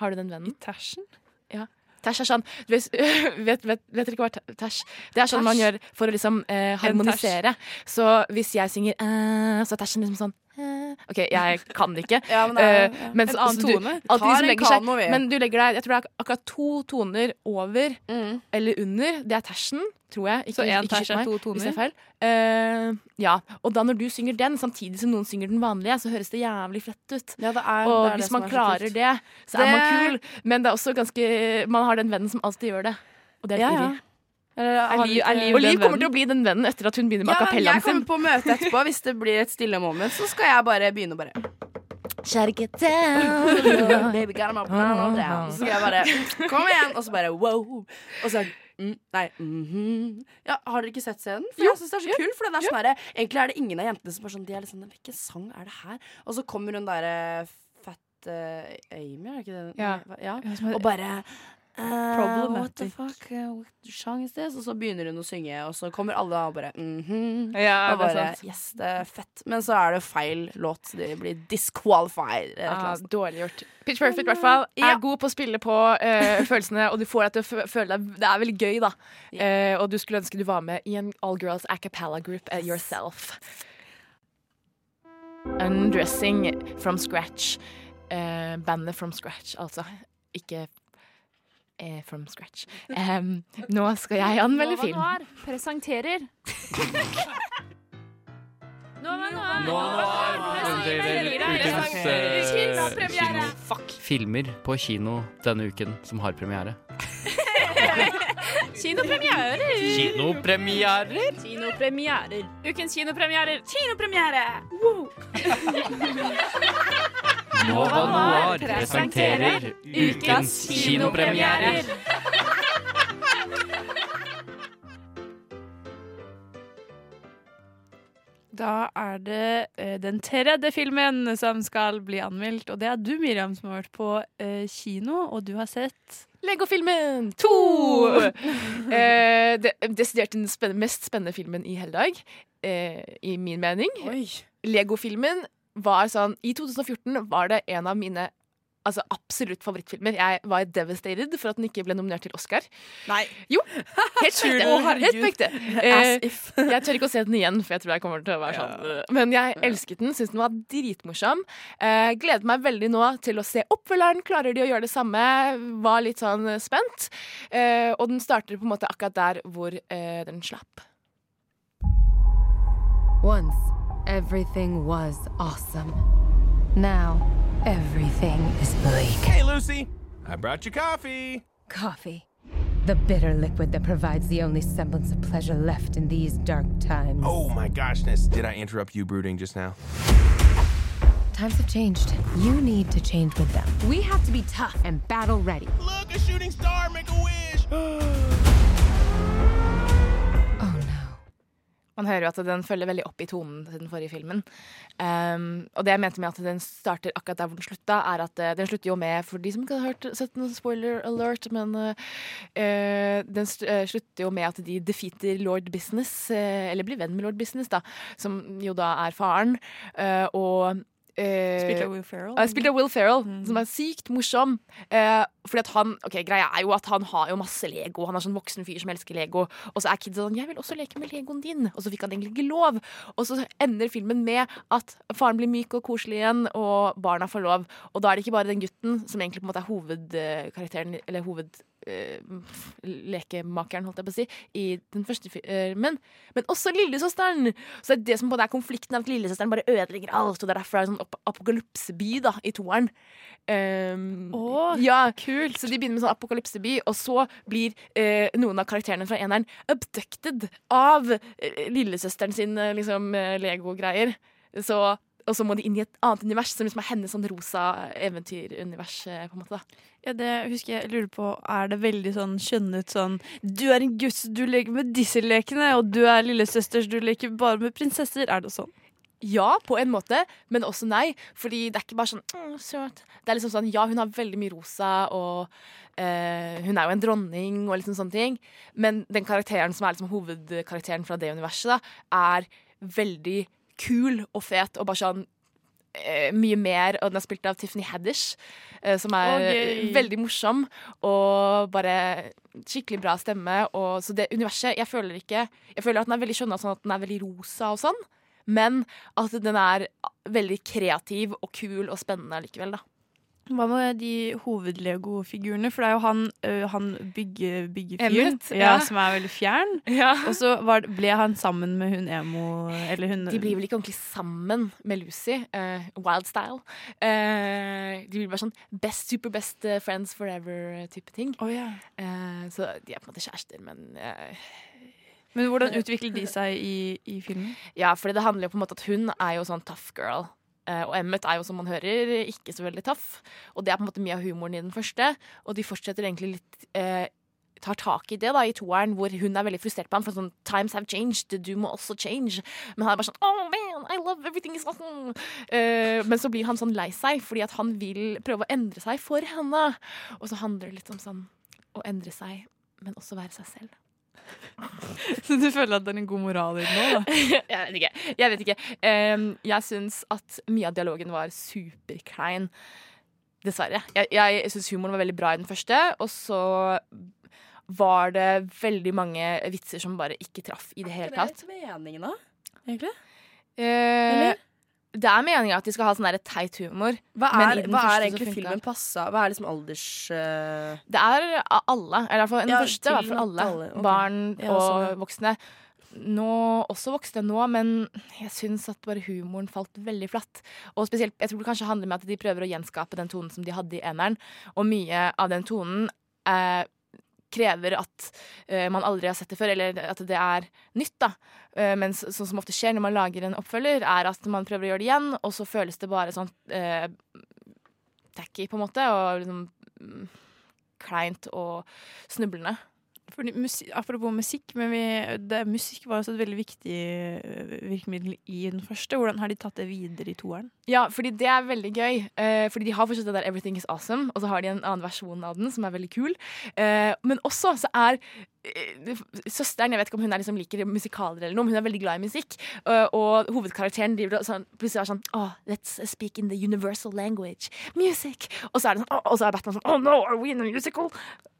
Har du den vennen? I tæsjen? Ja. Tæsj er sånn vet, vet, vet, vet dere hva tæsj Det er sånn man gjør for å liksom eh, harmonisere. Så hvis jeg synger eh, så er tæsjen liksom sånn. OK, jeg kan ikke. Ja, men det er- Eh, ja. Mens, En annen så du- tone. Tar en kano, vi. Men du legger deg Jeg tror det er akkurat to toner over Mm. eller under. Det er tersen, tror jeg. Ikke, Så en ikke er to to Hvis toner? det er feil. Uh, ja. Og da når du synger den, samtidig som noen synger den vanlige, så høres det jævlig flett ut. Ja, det er, og det hvis man er så klarer kult. det, så er man kul. Men det er også ganske Man har den vennen som alltid gjør det. Og det er Ja, ja. Er Liv, er Liv og Liv kommer til å bli den vennen etter at hun begynner med Ja, a sin. jeg sin. kommer på møte etterpå. Hvis det blir et stille moment, så skal jeg bare begynne å bare down. Baby down. Så skal jeg bare Kom igjen! Og så bare wow. Og så mm, Nei. mhm. Ja, har dere ikke sett scenen? For jeg synes det er så kul. For det er sånn herre- Egentlig er det ingen av jentene som er sånn De er litt sånn Hvilken sang er det her? Og så kommer hun derre Fat uh, Amy, er det ikke det? Ja. ja. Og bare Uh, what the fuck? uh, what song is this? Og så begynner hun å synge, og så kommer alle og bare mhm. Ja, og det bare, sant. yes, det er fett. Men så er det feil låt, de blir disqualified. Ah, dårlig gjort. Pitch Perfect i hvert fall er Ja. god på å spille på uh, følelsene, og du får deg til å føle deg Det er veldig gøy, da. Eh, og du skulle ønske du var med i en all girls a cappella group uh, yourself. Undressing from scratch. Eh, bandet From Scratch, altså. Ikke eh, From Scratch. Um, nå skal jeg anmelde film. presenterer Nova Noir presenterer ukens, eh, kinopremiere. Fuck. Filmer på kino denne uken som har premiere. Kinopremierer. Kinopremierer? Kinopremierer. Ukens kinopremierer. Kinopremiere! Woo! Nova Noir presenterer ukens kinopremierer. Da er det eh, den tredje filmen som skal bli anmeldt, og det er du, Miriam, som har vært på eh, kino, og du har sett Legofilmen to! eh, det desidert den spen mest spennende filmen i hele dag, eh, i min mening. Legofilmen var sånn I 2014 var det en av mine altså, absolutt favorittfilmer. Jeg var devastated for at den ikke ble nominert til Oscar. Nei. Jo, helt herregud. Helt på ekte. As Eh, if. jeg tør ikke å se den igjen, for jeg tror jeg kommer til å være sånn. Men jeg elsket den, syntes den var dritmorsom. Eh, gleder meg veldig nå til å se oppfølgeren. Klarer de å gjøre det samme? Var litt sånn spent. Eh, og den starter på en måte akkurat der hvor den slapp. Once, everything was awesome. Now, everything is bleak. Hey, Lucy. I brought you coffee. Coffee. The bitter liquid that provides the only semblance of pleasure left in these dark times. Oh my goshness. Did I interrupt you brooding just now? Times have changed. You need to change with them. We have to be tough and battle ready. Look, a shooting star. Make a wish. Man hører jo at den følger veldig opp i tonen til den forrige filmen. Um, og det jeg mente med at den starter akkurat der hvor den slutta, er at uh, den slutter jo med For de som ikke har sett noen spoiler alert, men uh, uh, den slutter jo med at de defeater lord business, eller blir venn med lord business, da, som jo da er faren. og eh, Spilt av Will Ferrell. Uh, spilt av Will Ferrell, som er sykt morsom. Uh, fordi at han, ok, Greia er jo at han har jo masse Lego. Han er sånn voksen fyr som elsker Lego. Og så er kidsa sånn 'Jeg vil også leke med Legoen din.' Og så fikk han egentlig ikke lov. Og så ender filmen med at faren blir myk og koselig igjen, og barna får lov. Og da er det ikke bare den gutten som egentlig på en måte er hovedkarakteren, eller hoved... eh, lekemakeren, holdt jeg på å si, i den første filmen. Men også lillesøsteren! Så det er det som både er konflikten, av at lillesøsteren bare ødelegger alt. Og det er derfor det er sånn ap apokalypseby da, i toeren. Um, ja, kult. Så de begynner med sånn apokalypseby, og så blir uh, noen av karakterene fra eneren abducted av eh, lillesøsteren sin eh, liksom, eh, Lego-greier. Så, og så må de inn i et annet univers, som liksom er hennes sånn rosa eventyrunivers. eh, på en måte da. Ja, det husker jeg. lurer på, Er det veldig sånn skjønnet sånn Du er en gutt, du leker med disse lekene, og du er lillesøster, du leker bare med prinsesser. Er det sånn? Ja, på en måte, men også nei. Fordi det er ikke bare sånn mm, søt. Det er liksom sånn, Ja, hun har veldig mye rosa, og eh, hun er jo en dronning, og liksom sånne ting. Men den karakteren som er liksom hovedkarakteren fra det universet, da, er veldig kul og fet og bare sånn mye mer, og den er spilt av Tiffany Haddish, eh, som er okay. veldig morsom og bare skikkelig bra stemme. Og, så det universet Jeg føler ikke Jeg føler at den er veldig skjønna sånn at den er veldig rosa og sånn, men at den er veldig kreativ og kul og spennende likevel, da. Hva med de hovedlego-figurene? For det er jo han, øh, han bygge, byggefyren ja, ja. som er veldig fjern. Ja. Og så var, ble han sammen med hun emo Eller hun De blir vel ikke ordentlig sammen med Lucy. Uh, wild style. Uh, de blir bare sånn best, super best eh, friends forever-type ting. Eh, så de er på en måte kjærester, men Men hvordan utvikler de seg i, i filmen? Ja, fordi det handler jo på en måte at hun er jo sånn tough girl. Eh, og Emmet er jo, som man hører, ikke så veldig taff Og det er på en måte mye av humoren i den første. Og de fortsetter egentlig litt eh, Tar tak i det da i toeren, hvor hun er veldig frustrert på ham. For sånn Times have changed, du må også change. Men han er bare sånn Oh man, I love everything is awesome. Eh, men så blir han sånn lei seg, fordi at han vil prøve å endre seg for henne. Og så handler det litt om sånn å endre seg, men også være seg selv. Så du føler at det er en god moral i det nå, da? jeg vet ikke. Jeg, vet ikke. Um, jeg syns at mye av dialogen var superklein. Dessverre. Jeg, jeg syns humoren var veldig bra i den første, og så var det veldig mange vitser som bare ikke traff i det hele tatt. Er Det helt meningen, da? Egentlig? Eh, det er meninga at de skal ha sånn teit humor. Hva er, hva er egentlig filmen passa? Hva er liksom alders... Uh... Det er alle. Eller i hvert fall den Ja, første. I for alle. alle, Okay. Barn Ja, og sånn, voksne. Nå, også voksne nå, men jeg syns at bare humoren falt veldig flatt. Og spesielt, jeg tror det kanskje handler med at de prøver å gjenskape den tonen som de hadde i eneren. Og mye av den tonen eh, krever at uh, man aldri har sett det før, eller at det er nytt. da. Uh, mens sånn som ofte skjer når man lager en oppfølger, er at man prøver å gjøre det igjen, og så føles det bare sånn uh, tacky, på en måte, og liksom um, kleint og snublende. Fordi musi apropos musikk, men vi, det, musikk var også et veldig viktig øh, virkemiddel i den første. Hvordan har de tatt det videre i toeren? Ja, fordi det er veldig gøy. Eh, fordi de har fortsatt det der 'Everything is awesome', og så har de en annen versjon av den som er veldig kul. Eh, men også så er eh, søsteren Jeg vet ikke om hun liksom liker musikaler eller noe, men hun er veldig glad i musikk. Eh, og hovedkarakteren driver og sånn, plutselig er sånn oh, Let's speak in the universal language. Music! Og så er, det sånn, oh, og så er Batman sånn Oh no, are we in a musical?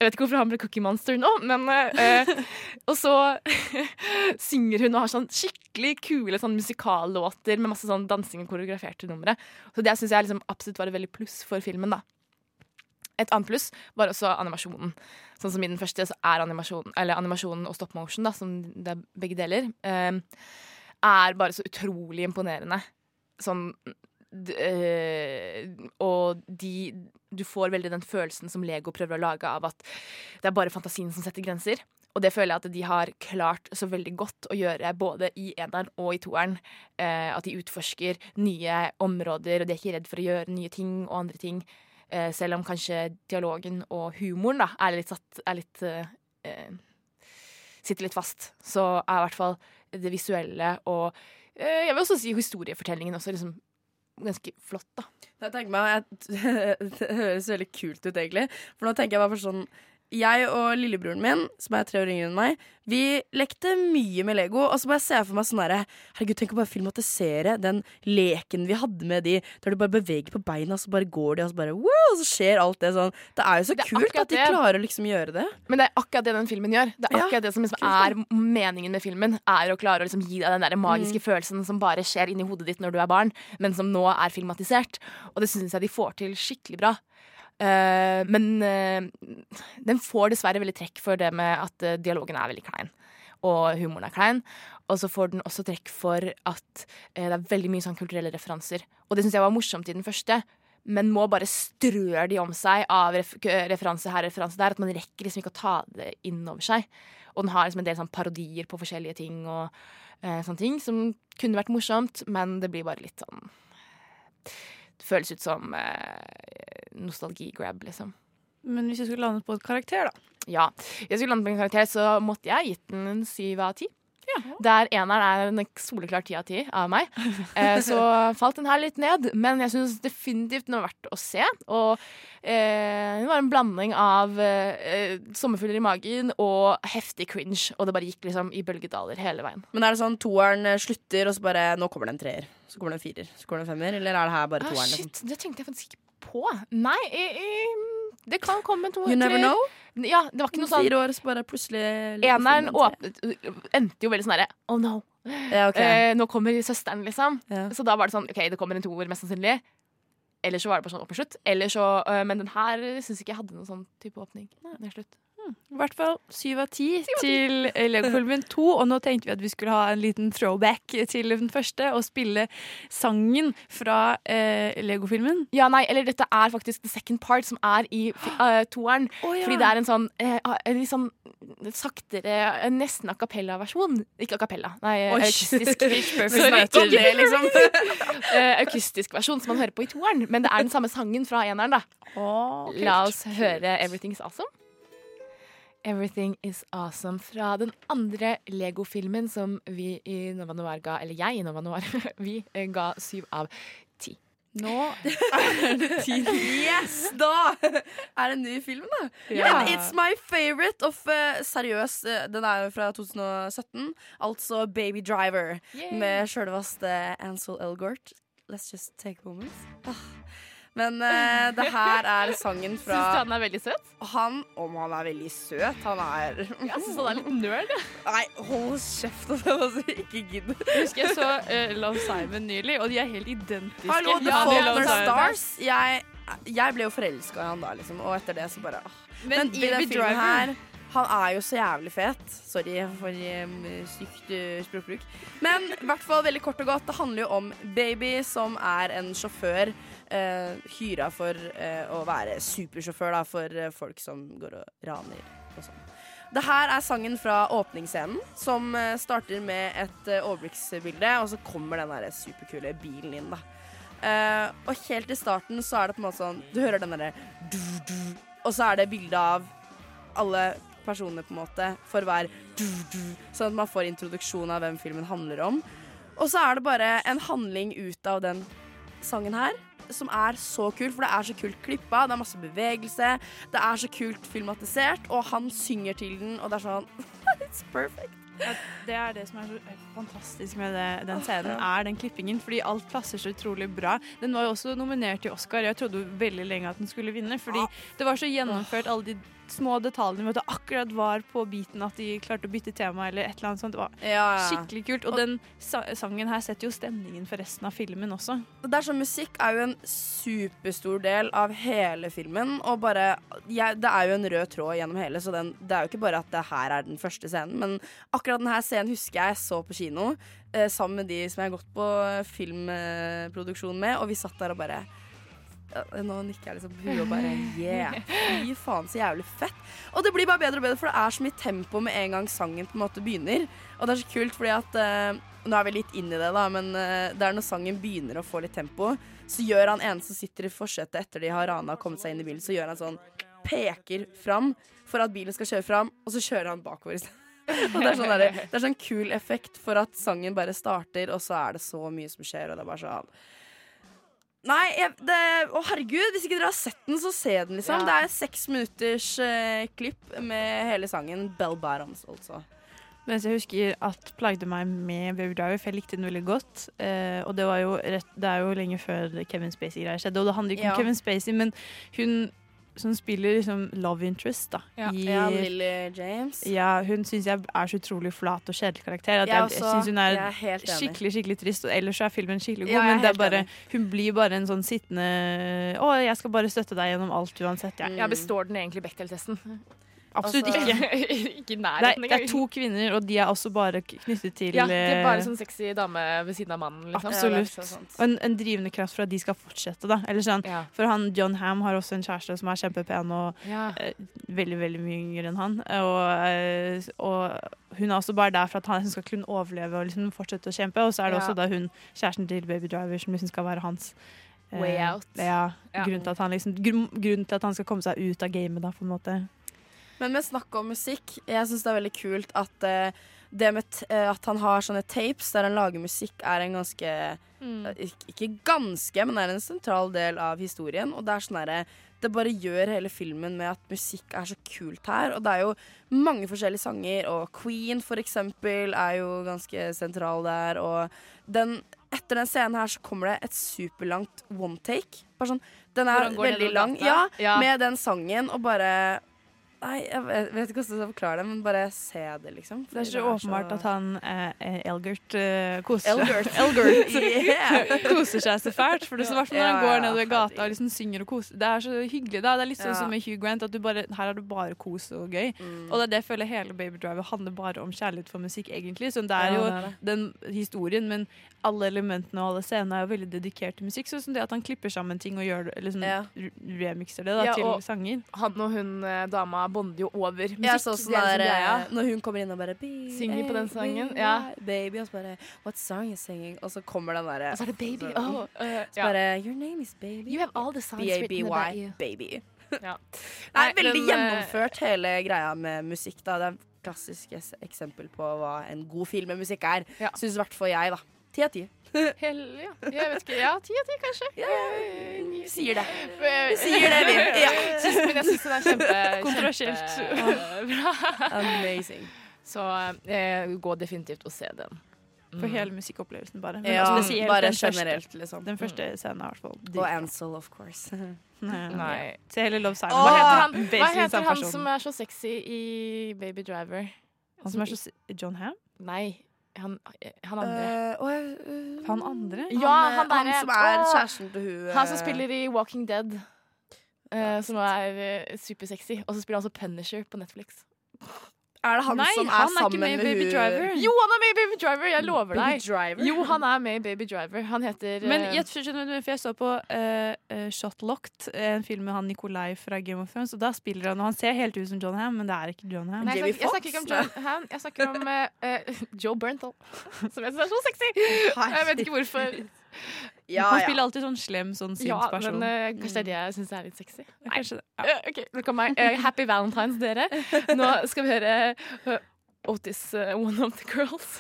Jeg vet ikke hvorfor han ble Cookie Monster nå, men eh, Og så synger hun og har sånn skikkelig kule sånn musikallåter med masse sånn dansing og koreograferte numre. Så det syns jeg liksom absolutt var et veldig pluss for filmen, da. Et annet pluss var også animasjonen. Sånn som i den første så er animasjonen, eller animasjonen og stop motion, da, som det er begge deler, eh, er bare så utrolig imponerende. Sånn eh, Og de Du får veldig den følelsen som Lego prøver å lage av at det er bare fantasien som setter grenser. Og det føler jeg at de har klart så veldig godt å gjøre både i eneren og i toeren. Eh, at de utforsker nye områder, og de er ikke redd for å gjøre nye ting og andre ting. Eh, selv om kanskje dialogen og humoren da, er litt satt er litt, eh, Sitter litt fast. Så er i hvert fall det visuelle og eh, jeg vil også si historiefortellingen også liksom ganske flott, da. Jeg meg, Det høres veldig kult ut, egentlig. For nå tenker jeg bare for sånn Jeg og lillebroren min, som er tre år yngre enn meg, vi lekte mye med Lego. Og så bare ser jeg for meg sånn herre Herregud, tenk å bare filmatisere den leken vi hadde med de, der du bare beveger på beina, og så bare går de, og så bare wow, så skjer alt det sånn. Det er jo så er kult at de det. klarer å liksom gjøre det. Men det er akkurat det den filmen gjør. Det er Ja, akkurat det som liksom er meningen med filmen. Er å klare å liksom gi deg den der magiske Mm. følelsen som bare skjer inni hodet ditt når du er barn, men som nå er filmatisert. Og det syns jeg de får til skikkelig bra. Eh, men uh, den får dessverre veldig trekk for det med at uh, dialogen er veldig klein. Og humoren er klein. Og så får den også trekk for at det er veldig mye sånn kulturelle referanser. Og det syns jeg var morsomt i den første. Men nå bare strør de om seg av ref referanse her referanse der. At man rekker liksom ikke å ta det inn over seg. Og den har liksom en del sånn parodier på forskjellige ting og sånne ting som kunne vært morsomt, men det blir bare litt sånn føles ut som eh, nostalgi-grab, liksom. Men hvis jeg skulle landet på et karakter, da? Ja. Hvis jeg skulle landet på en karakter, så måtte jeg gitt den en syv av ti. Der eneren er en soleklar ti av ti av meg. Eh, så falt den her litt ned, men jeg syns definitivt den var verdt å se. Og eh, det var en blanding av eh, sommerfugler i magen og heftig cringe. Og det bare gikk liksom i bølgedaler hele veien. Men er det sånn toeren slutter, og så bare Nå kommer det en treer. Så kommer det en firer. Så kommer det en femmer. Eller er det her bare Ah, toeren? liksom? shit, det tenkte jeg faktisk ikke på. Nei, i, i, det kan komme en to You never know? Ja, det var ikke noe sånn Fire år, så bare plutselig Eneren åpnet endte jo veldig sånn herre Oh no. Ja, ok. eh, nå kommer søsteren, liksom. Så da var det sånn OK, det kommer en toer, mest sannsynlig. Eller så var det bare sånn opp og slutt. Eller så, øh, men den her syns ikke jeg hadde noen sånn type åpning. Ned slutt. I hvert fall syv av ti til Lego-filmen 2. Og nå tenkte vi at vi skulle ha en liten throwback til den første og spille sangen fra eh, Legofilmen. Ja, nei, eller dette er faktisk the second part som er i øh, toeren. Oh, ja. Fordi det er en sånn eh, en litt sånn saktere, eh, nesten a cappella-versjon. Ikke a cappella, nei, Oi. akustisk. Det, liksom. uh, akustisk versjon som man hører på i toeren. Men det er den samme sangen fra eneren, da. Oh, La oss høre 'Everything's Awesome'. Everything is awesome fra den andre Lego-filmen som vi i Nova Noir ga, eller jeg i Nova Noir, vi eh, ga syv av ti. Nå er det tid. Yes! Da er det en ny film, da. Ja. And it's my favorite of uh, Seriøs, eh, den er jo fra 2017. Altså Baby Driver Yay. med sjølveste Ansel Elgort. Let's just take moments. Ah. Men uh, det her er sangen fra Syns du han er veldig søt? Han, om han er veldig søt, han er Jeg syns han er litt nerd. Nei, hold kjeft. Altså, ikke gidd. Husker jeg så uh, Love Simon nylig, og de er helt identiske. Hallo, The Ja, det Simon. Stars. Jeg, jeg ble jo forelska i han da, liksom. Og etter det så bare ah. Men Men, i den filmen her han er jo så jævlig fet. Sorry for um, sykt uh, språkbruk. Men i hvert fall veldig kort og godt. Det handler jo om Baby, som er en sjåfør. Uh, hyra for eh, å være supersjåfør da, for eh, folk som går og raner og sånn. Det her er sangen fra åpningsscenen, som eh, starter med et eh, overblikksbilde, og så kommer den der superkule bilen inn, da. Eh, og helt i starten så er det på en måte sånn Du hører den derre Og så er det bilde av alle personene, på en måte, for hver sånn at man får introduksjon av hvem filmen handler om. Og så er det bare en handling ut av den sangen her. Som er så kult, for det er så kult klippa. Det er masse bevegelse. Det er så kult filmatisert, og han synger til den, og det er sånn It's perfect. Ja, det er det som er så fantastisk med det, den scenen, er den klippingen. Fordi alt passer så utrolig bra. Den var jo også nominert til Oscar. Jeg trodde veldig lenge at den skulle vinne. Fordi det var så gjennomført, alle de små detaljene med at det akkurat var på biten at de klarte å bytte tema eller et eller annet sånt. Det var Ja, ja. skikkelig kult. Og den sa sangen her setter jo stemningen for resten av filmen også. Og det er sånn, Musikk er jo en superstor del av hele filmen. Og bare, jeg, Det er jo en rød tråd gjennom hele, så den, det er jo ikke bare at det her er den første scenen. Men akkurat denne scenen husker jeg så på kino eh, sammen med de som jeg har gått på filmproduksjon med, og vi satt der og bare Nå nikker jeg liksom på huet og bare yeah. Fy faen, så jævlig fett. Og det blir bare bedre og bedre, for det er så mye tempo med en gang sangen på en måte begynner. Og det er så kult fordi at uh, Nå er vi litt inn i det, da, men uh, det er når sangen begynner å få litt tempo, så gjør han ene som sitter i forsetet etter de har rana og kommet seg inn i bilen, så gjør han sånn Peker fram for at bilen skal kjøre fram, og så kjører han bakover. Og det er, sånn der, det er sånn kul effekt for at sangen bare starter, og så er det så mye som skjer, og det er bare sånn Nei, jeg, det, å herregud, hvis ikke dere har sett den, så se den, liksom. Ja. Det er seks minutters eh, klipp med hele sangen. Bell Barons, altså. Mens jeg husker at plagde meg med Baby Driver, for jeg likte den veldig godt. Eh, og det, var jo rett, det er jo lenge før Kevin Spacey-greier skjedde. Og det handler ikke Ja. om Kevin Spacey, men hun som spiller liksom love interest, da. Ja, i- ja Lily James. Ja, hun syns jeg er så utrolig flat og kjedelig karakter. At Jeg jeg, jeg syns hun er, er skikkelig skikkelig trist. Og ellers er filmen skikkelig god, Ja, men det er bare, hun blir bare en sånn sittende Å, jeg skal bare støtte deg gjennom alt uansett. Jeg. Ja, består den egentlig Bechdel-testen? Absolutt Altså- ikke. ikke i Det er, det er to kvinner, og de er også bare knyttet til Ja, de er bare eh, sånn sexy dame ved siden av mannen. Liksom. Absolutt. Og en, en drivende kraft for at de skal fortsette, da. Eller sånn, For han John Ham har også en kjæreste som er kjempepen og Ja. eh, veldig, veldig mye yngre enn han. Og, eh, og hun er også bare der for at han skal kunne overleve og liksom fortsette å kjempe. Og så er det Ja. også da hun, kjæresten til Baby Driver, som liksom skal være hans Way out. Ja, Ja. Grunnen, til at han liksom, grunnen til at han skal komme seg ut av gamet, da, på en måte. Men med snakk om musikk, jeg syns det er veldig kult at uh, det med eh, at han har sånne tapes der han lager musikk, er en ganske Mm. eh, ikke, ganske, men er en sentral del av historien. Og det er sånn herre Det bare gjør hele filmen med at musikk er så kult her. Og det er jo mange forskjellige sanger, og Queen for eksempel er jo ganske sentral der. Og den etter den scenen her så kommer det et superlangt one take. Bare sånn, den er veldig lang. Ja, Ja. med den sangen, og bare Nei, jeg vet, ikke hvordan jeg skal forklare det, men bare se det, liksom. Det er så åpenbart at han eh, eh, Elgert eh, koser Elgert. seg Elgert. Yeah. koser seg så fælt. For det er så hvert fall når han går nedover gata og liksom synger og koser. Det er så hyggelig. da Det er litt sånn som med Hugh Grant, at du bare, her er det bare kos og gøy. Mm. Og det er det jeg føler hele Baby Driver handler bare om kjærlighet for musikk, egentlig. Så det er jo det er det. den historien, men alle elementene og alle scenene er jo veldig dedikert til musikk. Sånn som det at han klipper sammen ting og gjør liksom, remixer det da, til og sanger. Han og hun eh, dama bonder jo over musikk. Sånn der, er liksom Når hun kommer inn og bare Synger på den sangen, baby, ja. Baby, og så bare What song is singing? Og så kommer den derre Og så er det baby. så- Oh, uh, så bare Your name is baby. You have all the songs written about you. baby. Ja. Nei, veldig men, eh, gjennomført hele greia med musikk. da Det er et klassisk eksempel på hva en god film med musikk er. Ja. Syns i hvert fall jeg, da. Ti av ti. Hell, ja. Jeg vet ikke. Ja, ti av ti, kanskje. Vi sier det. Vi sier det, vi. Ja. Men jeg syns det er kjempe, Kontroversielt. kjempebra. Amazing. Så eh, gå definitivt og se den. For hele musikkopplevelsen, bare. Men Ja, spesielt bare den første- generelt, liksom. Den første scenen er i hvert fall Og. Ansel, of course. Nei. Nei. Se hele Love Simon. Hva heter han, hva heter han som er så sexy i Baby Driver? Han som er så John Ham? Nei, han, han andre. Uh, uh, eh, Han andre? ja, han, han, han som er Åh! kjæresten til hun Han som eh, spiller i Walking Dead. Uh, som er uh, supersexy. Og så spiller han også Punisher på Netflix. Er det han Nei, som er, han er sammen med med Baby hun Driver. Jo, han er med i Baby Driver! Jeg lover Baby deg. Driver? Jo, han er med i Baby Driver. Han heter Men eh, jeg, for jeg så på uh, eh, Shotlocked, en film med han Nikolai fra Game of Thrones, og da spiller han Og han ser helt ut som John Ham, men det er ikke John Ham. Nei, jeg, snakker, jeg snakker ikke om? John Hamm. Jeg snakker om eh, eh, Joe Bernthal, som jeg syns er så sexy! Jeg vet ikke hvorfor. Ja, han ja. spiller alltid sånn slem, sånn Ja, sint men eh, kanskje det er det jeg syns er litt sexy. Nei. Kanskje det. Ja. Uh, ok, nå kommer jeg. Eh, happy Valentines, dere. Nå skal vi høre Otis, One of the Girls.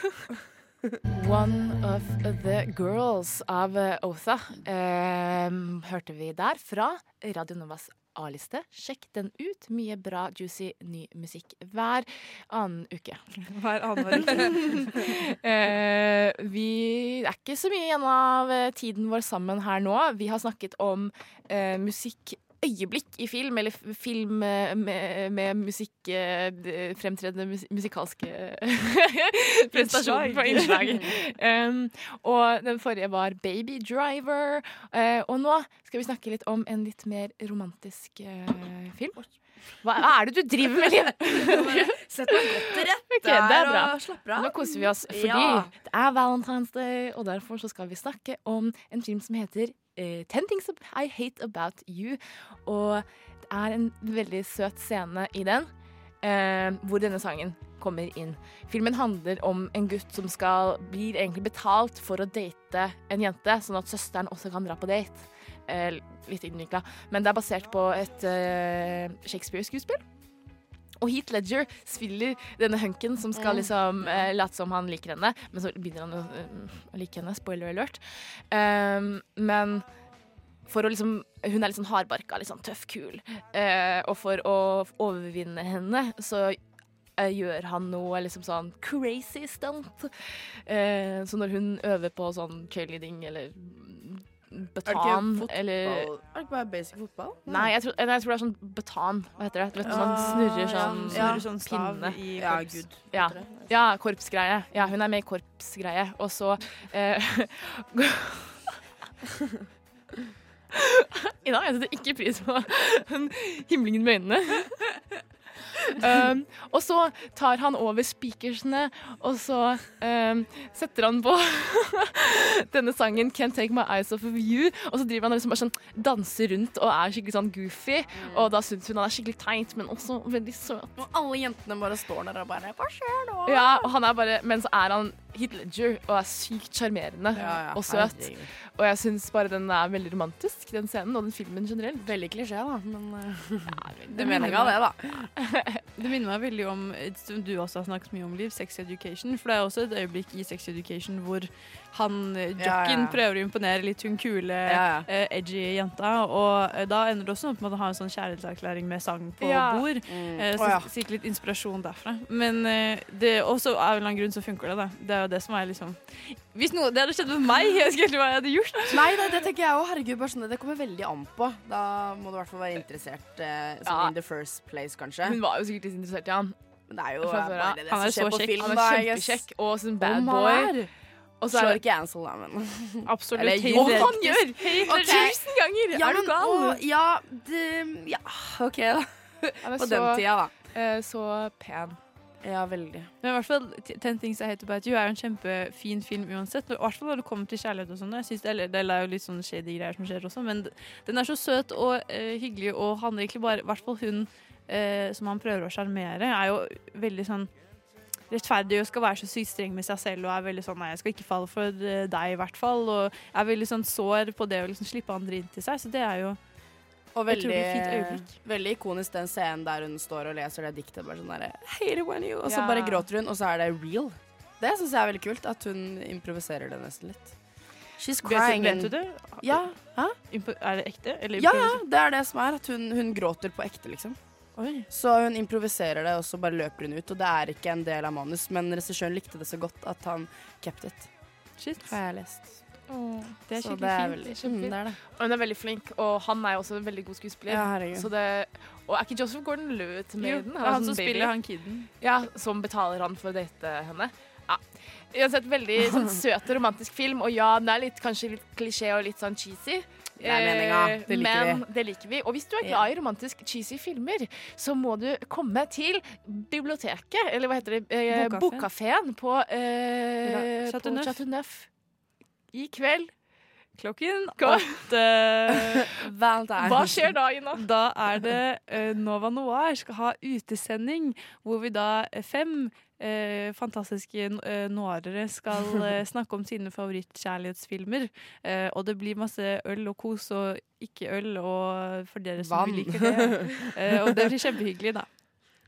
One of the Girls av Otha eh, hørte vi der fra Radio Novas A-liste. Sjekk den ut. Mye bra, juicy, ny musikk hver annen uke. Hver annen uke. Eh, vi Det er ikke så mye igjen av eh, tiden vår sammen her nå. Vi har snakket om eh, musikkøyeblikk i film, eller film med, med musikk eh, Fremtredende mus musikalske prestasjoner på innslag. Um, og den forrige var Baby Driver. Uh, og nå skal vi snakke litt om en litt mer romantisk uh, film. Hva er det du driver med, Liv? Sett deg godt til rette okay, det bra. og slapp av. Nå koser vi oss, fordi Ja. det er Valentine's Day, og derfor så skal vi snakke om en film som heter Ten Things I Hate About You. Og det er en veldig søt scene i den, eh, hvor denne sangen kommer inn. Filmen handler om en gutt som skal blir egentlig betalt for å date en jente, sånn at søsteren også kan dra på date. Eh, litt innvikla. Men det er basert på et eh, Shakespeare-skuespill. Og Heath Ledger spiller denne hunken som skal liksom uh, late som han liker henne, men så begynner han å uh, like henne. Spoiler alert. Um, men for å liksom Hun er litt sånn hardbarka, litt sånn tøff, kul. Uh, og for å overvinne henne, så gjør han noe liksom sånn crazy stunt. Eh, så når hun øver på sånn cheerleading eller betan fotball? eller Er det ikke bare basic fotball? Nei, jeg tror, jeg tror det er sånn betan. Hva heter det? Du vet, sånn Ah, snurrer sånn, Ja. snurrer sånn pinne. Ja, gud. Ja. ja, korpsgreie. Ja, hun er med i korpsgreie. Og så eh, Ida, jeg setter ikke pris på den himlingen med øynene. Um, og så tar han over speakersene, og så um, setter han på denne sangen 'Can't Take My Eyes Off of You'. Og så driver han liksom bare sånn danser rundt og er skikkelig sånn goofy. Og da syns hun han er skikkelig teit, men også veldig søt. Og alle jentene bare står der og bare Hva skjer nå? Ja, og han er bare, Men så er han Heath Ledger og er sykt sjarmerende Ja, ja, og søt. herregud. Og jeg syns bare den er veldig romantisk, den scenen, og den filmen generelt. Veldig klisjé, da, men eh, Det minner meninga, det, da. Det minner meg veldig om, som du også har snakket mye om, Liv, Sex Education. For det er også et øyeblikk i Sex Education hvor han jocken Ja, jocken ja. prøver å imponere litt hun kule, Ja, eh, edgy jenta. Og eh, da ender det også opp med å ha en sånn kjærlighetserklæring med sang på Ja. bord. Mm. Eh, så ja. sikkert litt inspirasjon derfra. Men eh, det også av en eller annen grunn så funker det, da. Det er jo det som er liksom Hvis noe det hadde skjedd med meg, jeg husker ikke hva jeg hadde gjort. Nei, det, det tenker jeg òg. Herregud, bare sånn, det kommer veldig an på. Da må du i hvert fall være interessert eh, sånn Ja. in the first place, kanskje. Hun var jo sikkert litt interessert i han. Men det er jo bare det, det Han er som skjer på film. Han er kjempekjekk og sånn bad boy. Og så er Slår det- ikke Ansel, da, men Absolutt. Eller, jo, han gjør! Hei, Ok. Tusen ganger! Ja, er du gal? og, ja, det, ja, OK, da. Er På den tida, da. eh, så pen. Ja, veldig. Men i hvert fall, Ten Things I Hate About You er jo en kjempefin film uansett. I hvert fall når det kommer til kjærlighet og sånn. Det, det er jo litt sånn shady greier som skjer også, men den er så søt og uh, hyggelig og handler egentlig bare I hvert fall hun uh, som han prøver å sjarmere, er jo veldig sånn rettferdig og skal være så sykt streng med seg selv og er veldig sånn Nei, jeg skal ikke falle for eh, deg, i hvert fall. Og er veldig sånn sår på det å liksom slippe andre inn til seg. Så det er jo Og veldig, veldig ikonisk den scenen der hun står og leser det diktet. Bare sånn der, you Og så Ja. bare gråter hun, og så er det real. Det syns jeg er veldig kult. At hun improviserer det nesten litt. She's crying. vet du det? Ja. Hæ? Er det ekte? Eller Ja, ja, det er det som er. At hun, hun gråter på ekte, liksom. Oi. Så hun improviserer det, og så bare løper hun ut. Og det er ikke en del av manus, men regissøren likte det så godt at han kept it. Shit. Har jeg lest. Det er skikkelig det er fint. veldig- Det kjempefint. Mm, det er det. Og hun er veldig flink, og han er også en veldig god skuespiller. Ja. Så det, og er ikke Joseph Gordon-Levitt med Jo, i den? han sånn som baby. spiller han kiden. Ja, som betaler han for å date henne. Ja. Uansett, veldig sånn, søt og romantisk film, og ja, den er litt, kanskje litt klisjé og litt sånn cheesy. Det er meninga. Det liker men vi. det liker vi. Og hvis du er glad i romantisk cheesy filmer, så må du komme til biblioteket, eller hva heter det, eh, Bokkafeen. Bokkafeen på, eh, på Chateau Neuf. I kveld. Klokken åtte. Hva skjer da, Ina? Da er det eh, Nova Noir skal ha utesending, hvor vi da eh, fem eh, fantastiske uh, noirere skal eh, snakke om sine favorittkjærlighetsfilmer. Eh, og det blir masse øl og kos og ikke øl, og for dere som Vann. liker det. Eh, og det blir kjempehyggelig, da.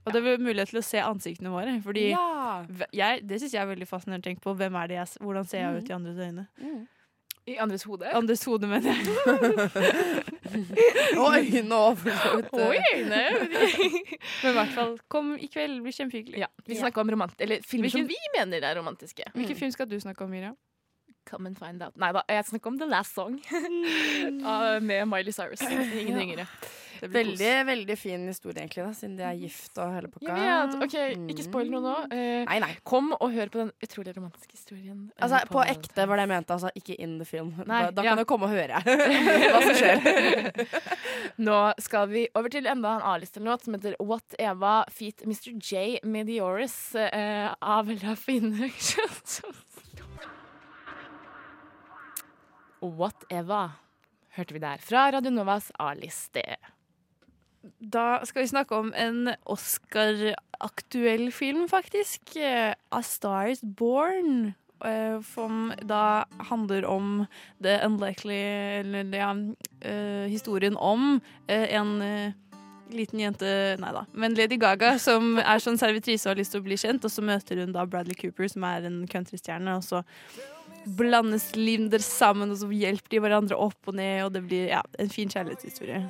Og det blir mulighet til å se ansiktene våre. Fordi Ja. jeg, det syns jeg er veldig fascinerende å tenke på. Hvem er det jeg, hvordan ser jeg ut i andres øyne? I andres hode? Andres hode, mener jeg. Så vidt. Oi, nei, Men i hvert fall, kom i kveld. Det blir kjempehyggelig. Ja, vi snakker om romant eller filmer Hvilken- som vi mener er romantiske. Hvilken film skal du snakke om, Miriam? Come and find out. Nei da, jeg snakker om The Last Song Ah, med Miley Cyrus. Ingen Ja. ringere. Veldig veldig fin historie, egentlig, da, siden de er gift og hele pakka. Vet. OK, ikke spoil noe nå. Eh, Nei, nei. Kom og hør på den utrolig romantiske historien. eh, Altså, på ekte var det jeg mente, altså ikke in the film. Nei, da da ja. kan du komme og høre hva som skjer. Nå skal vi over til enda en A-listelåt som heter What Eva Feet Mr. J Medioris eh, av Raffine. What Eva hørte vi der fra Radio Novas A-liste. Da skal vi snakke om en Oscar-aktuell film, faktisk. A Star Is Born. eh, Som da handler om the unlikely Eller ja, eh, historien om eh, en liten jente Nei da. Men Lady Gaga, som er sånn servitrise og har lyst til å bli kjent, og så møter hun da Bradley Cooper, som er en countrystjerne, og så blandes livene deres sammen, og så hjelper de hverandre opp og ned, og det blir ja, en fin kjærlighetshistorie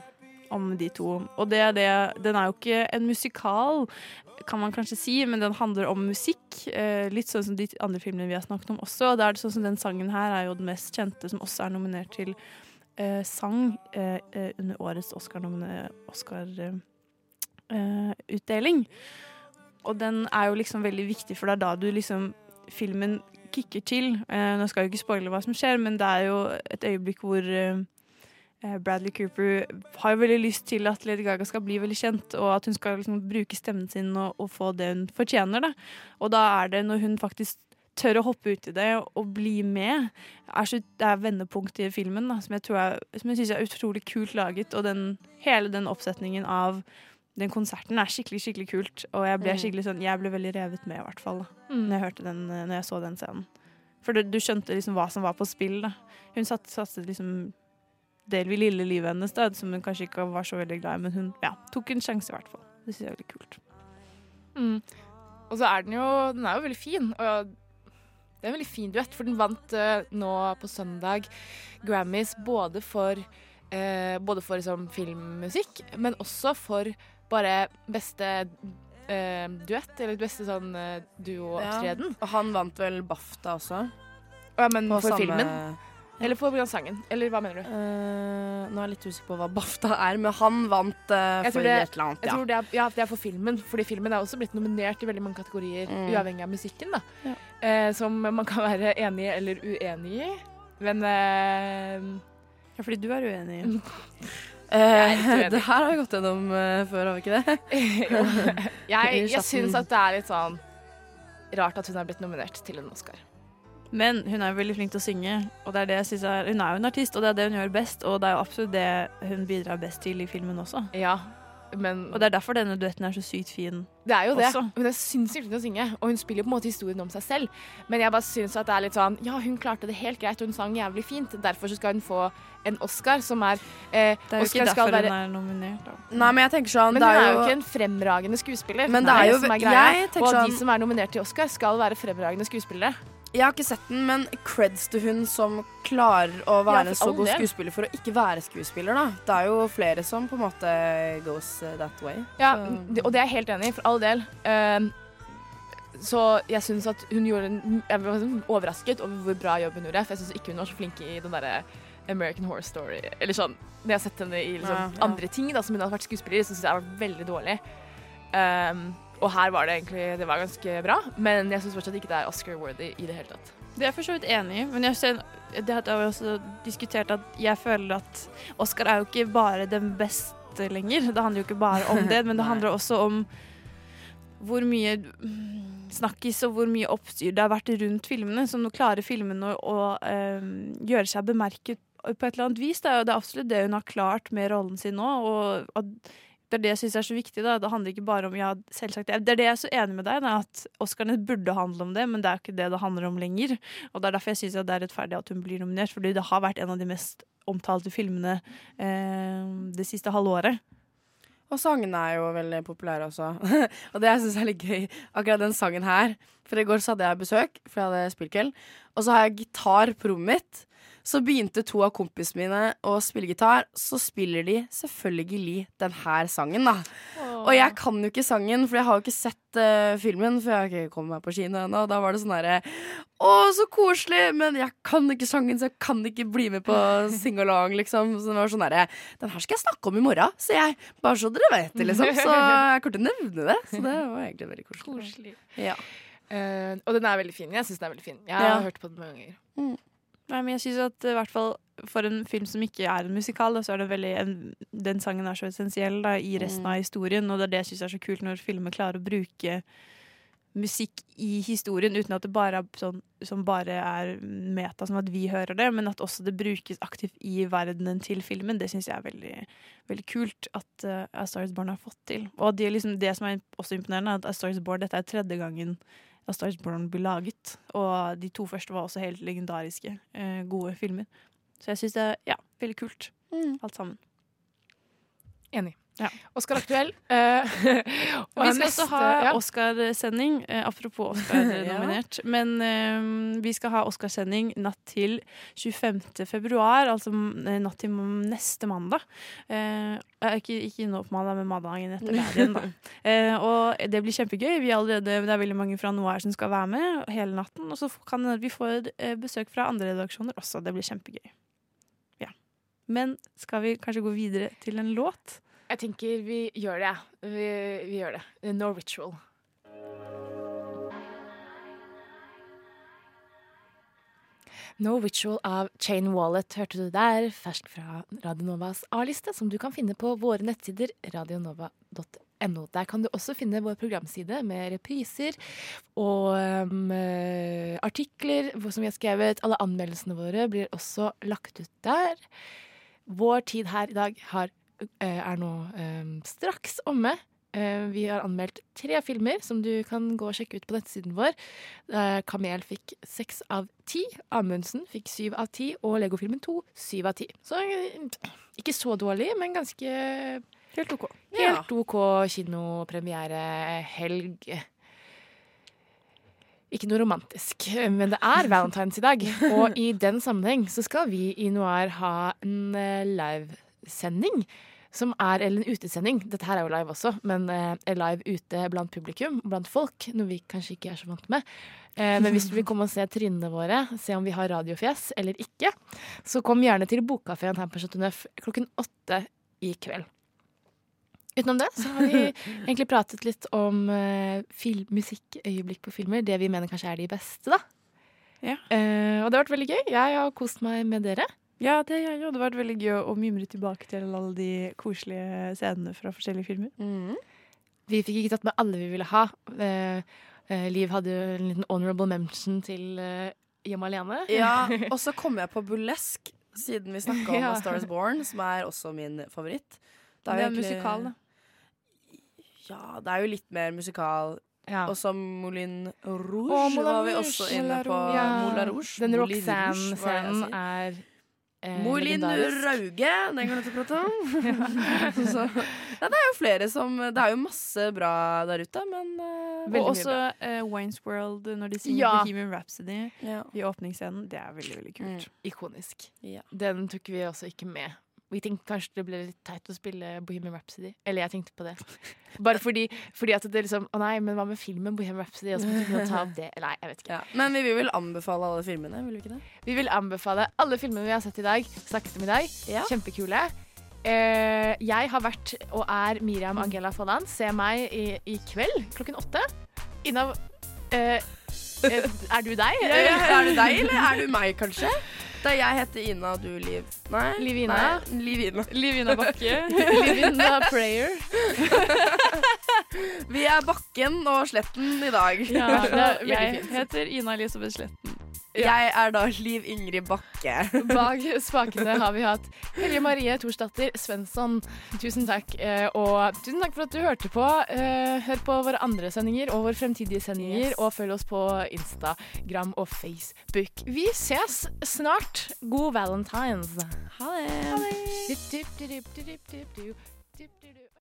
om de to. Og det er det Den er jo ikke en musikal, kan man kanskje si, men den handler om musikk. Eh, litt sånn som de andre filmene vi har snakket om også. Og det er sånn som den sangen her er jo den mest kjente, som også er nominert til eh, sang eh, eh, under årets Oscar-utdeling. Oscar, eh, eh, og den er jo liksom veldig viktig, for det er da du liksom Filmen kicker til. Nå skal jeg jo ikke spoile hva som skjer, men det er jo et øyeblikk hvor Bradley Cooper har jo veldig lyst til at Lady Gaga skal bli veldig kjent, og at hun skal liksom bruke stemmen sin og, og få det hun fortjener. Da. Og da er det når hun faktisk tør å hoppe ut i det og bli med, er så, det er vendepunktet i filmen da, som jeg, tror er, som jeg synes er utrolig kult laget. Og den, hele den oppsetningen av den konserten er skikkelig skikkelig kult. Og jeg ble, Mm. skikkelig sånn, jeg ble veldig revet med, i hvert fall. Da, Mm. når, jeg hørte den, eh, når jeg så den scenen. For du, du skjønte liksom hva som var på spill. Da. Hun satte, satte liksom det lille livet hennes, da, som hun kanskje ikke var så veldig glad i, men hun ja, tok en sjanse, i hvert fall. Det synes jeg er veldig kult. Mm. Og så er den jo Den er jo veldig fin. Og det er en veldig fin duett, for den vant uh, nå på søndag Grammys både for uh, Både for liksom, filmmusikk, men også for bare beste uh, duett, eller beste sånn duo-opptreden. Ja. Og han vant vel BAFTA også. Ja, men På for samme- filmen? Eller for sangen? Eller hva mener du? Uh, nå er jeg litt usikker på hva BAFTA er, men han vant uh, for det, et eller annet. jeg tror det, er, ja, det er for filmen, fordi filmen er også blitt nominert i veldig mange kategorier, Mm. uavhengig av musikken, da. Eh, som man kan være enig eller uenig i. Men Ja, fordi du er uenig. Det her har vi gått gjennom før, har vi ikke det? Jeg, I jeg syns at det er litt sånn rart at hun er blitt nominert til en Oscar. Men hun er jo veldig flink til å synge, og det er det jeg synes er, hun er jo en artist, og det er det hun gjør best, og det er jo absolutt det hun bidrar best til i filmen også. Ja, men Og det er derfor denne duetten er så sykt fin. Det er jo det. Også. Hun er sinnssykt flink til å synge, og hun spiller på en måte historien om seg selv. Men jeg bare syns at det er litt sånn Ja, hun klarte det helt greit, hun sang jævlig fint. Derfor så skal hun få en Oscar, som er eh, Det er jo Oscar ikke derfor være- hun er nominert, da. Nei, men jeg tenker sånn Men det hun er er jo jo ikke en fremragende skuespiller. Men det er jo- som er greia. Og sånn- de som er nominert til Oscar, skal være fremragende skuespillere. Jeg har ikke sett den, men creds til hun som klarer å være en så god skuespiller for å ikke være skuespiller, da. Det er jo flere som på en måte goes uh, that way. Ja, Så- og det er jeg helt enig i, for all del. Ehm, så jeg syns at hun gjorde en Jeg var sånn overrasket over hvor bra jobb hun gjorde. For jeg syns ikke hun var så flink i den derre American Horror Story. Eller sånn Når jeg har sett henne i liksom, Ja, ja. andre ting da, som hun har vært skuespiller i, syns jeg har vært veldig dårlig. Ehm, og her var det egentlig Det var ganske bra, men jeg syns fortsatt ikke det er Oscar-worthy i det hele tatt. Det er jeg for så vidt enig i, men jeg ser, det har vi også diskutert at jeg føler at Oscar er jo ikke bare den beste lenger. Det handler jo ikke bare om det, men det handler også om hvor mye snakkis og hvor mye oppstyr det har vært rundt filmene. Så nå klarer filmene å, å eh, gjøre seg bemerket på et eller annet vis. Det er jo det absolutt det hun har klart med rollen sin nå. Og at det er det jeg syns er så viktig. Da. Det handler ikke bare om ja, selvsagt, Det er det jeg er så enig med deg i, at Oscarene burde handle om det, men det er ikke det det handler om lenger. Og Det er derfor jeg syns det er rettferdig at hun blir nominert, fordi det har vært en av de mest omtalte filmene eh, det siste halvåret. Og sangene er jo veldig populære også. og det jeg syns er litt gøy, akkurat den sangen her For i går så hadde jeg besøk, for jeg hadde spillkveld. Og så har jeg gitar på rommet mitt. Så begynte to av kompisene mine å spille gitar. Så spiller de selvfølgelig den her sangen, da. Og jeg kan jo ikke sangen, for jeg har jo ikke sett uh, filmen, for jeg har ikke kommet meg på kino ennå. Og da var det sånn herre Å, så koselig! Men jeg kan ikke sangen, så jeg kan ikke bli med på sing-along, liksom. Så det var sånn herre Den her skal jeg snakke om i morgen, sier jeg. Bare så dere vet det, liksom. Så jeg kommer til å nevne det. Så det var egentlig veldig koselig. Ja. Uh, og den er veldig fin. Jeg syns den er veldig fin. Jeg Ja. har hørt på den mange ganger. Nei, men jeg synes at i hvert fall for en film som ikke er en musikal, da, så er det veldig en, den sangen er så essensiell da, i resten Mm. av historien. Og det er det jeg syns er så kult når filmer klarer å bruke musikk i historien uten at det bare er sånn som bare er meta, som at vi hører det, men at også det brukes aktivt i verdenen til filmen. Det syns jeg er veldig, veldig kult at uh, A Star Is Born har fått til. Og det, liksom, det som er også imponerende, er at A Star Is Born, dette er tredje gangen A Stars Born blir laget. Og de to første var også helt legendariske, eh, gode filmer. Så jeg syns det er ja, veldig kult, alt sammen. Enig. Oscar aktuell. Uh, og Vi skal neste- også ha ja. Oscarsending, Uh, apropos Oscar-nominert. Men uh, vi skal ha Oscarsending natt til 25. februar, altså natt til neste mandag. Ikke, ikke nå på mandag, men mandagen etter der igjen, da. Og det blir kjempegøy. Vi er allerede, det er veldig mange fra Noir som skal være med hele natten. Og så kan vi eh, besøk fra andre redaksjoner også. Det blir kjempegøy. Ja. Men skal vi kanskje gå videre til en låt? Jeg tenker vi gjør det. Vi, vi gjør det. No ritual. No Ritual av Chain Wallet hørte du der, fersk fra Radionovas A-liste, som du kan finne på våre nettsider radionova.no. Der kan du også finne vår programside med repriser og um, eh, artikler som vi har skrevet. Alle anmeldelsene våre blir også lagt ut der. Vår tid her i dag har, er nå eh, straks omme. Eh, Vi har anmeldt tre filmer som du kan gå og sjekke ut på nettsiden vår. Eh, Kamel fikk seks av ti, Amundsen fikk syv av ti, og Legofilmen to syv av ti. Så eh, ikke så dårlig, men ganske Helt OK. Helt OK kinopremierehelg. Ikke noe romantisk, men det er valentines i dag. Og i den sammenheng så skal vi i Noir ha en eh, livesending. Som er, eller en utesending. Dette her er jo live også, men eh, live ute blant publikum, blant folk. Noe vi kanskje ikke er så vant med. Eh, men hvis du vil komme og se trynene våre, se om vi har radiofjes eller ikke, så kom gjerne til Bokkafeen her på Chateau Neuf klokken åtte i kveld. Utenom det så har vi egentlig pratet litt om uh, musikkøyeblikk på filmer. Det vi mener kanskje er de beste, da. Eh, og det har vært veldig gøy. Jeg har kost meg med dere. Ja, det hadde. Det vært veldig gøy å mimre tilbake til alle de koselige scenene fra forskjellige filmer. Vi fikk ikke tatt med alle vi ville ha. Eh, eh, Liv hadde jo en liten honorable mention til eh, Hjemme alene. Ja, og så kom jeg på burlesk, siden vi snakka om Ja. A Star Is Born, som er også min favoritt. Det er jo egentlig- musikal, da. Ja, det er jo litt mer musikal. Og så Moulin Rouge Å, Moulin var vi også inne på. Ja. Moulin Rouge. Den er det Roxanne-scenen er eh, Molin. Rauge, den kan du prate om. så, ja, det er jo flere som Det er jo masse bra der ute, men uh, Og også uh, Wines World når de synger Ja. Bohemian Rhapsody i åpningsscenen. Det er veldig, veldig kult. Ikonisk. Den tok vi også ikke med. Vi tenkte kanskje det ble litt teit å spille Bohemian Rhapsody. Eller jeg tenkte på det. Bare fordi, fordi at det liksom Å nei, men hva med filmen Bohemian Rhapsody? Og så måtte vi ta opp det. Nei, jeg vet ikke. Men vi vil anbefale alle filmene, vil vi ikke det? Vi vil anbefale alle filmene vi har sett i dag. Snakket om i dag. Kjempekule. Eh, jeg har vært og er Miriam Angela Folland. Se meg i, i kveld klokken åtte. Innav eh, eh, Er du deg? Ja, ja, er du deg, eller er du meg, kanskje? Da jeg heter Ina, og du Liv. Nei? Livina. Nei, Livina. Livina Bakke. Livina Prayer. Vi er Bakken og Sletten i dag. Ja, Det er jeg heter Ina Elisabeth Sletten. Jeg er da Liv Ingrid Bakke. Bak spakene har vi hatt Helge Marie Thorsdatter Svensson. Tusen takk. eh, Og tusen takk for at du hørte på. Eh, Hør på våre andre sendinger og våre fremtidige sendinger. Og følg oss på Instagram og Facebook. Vi ses snart. God valentines. Ha det. Ha det.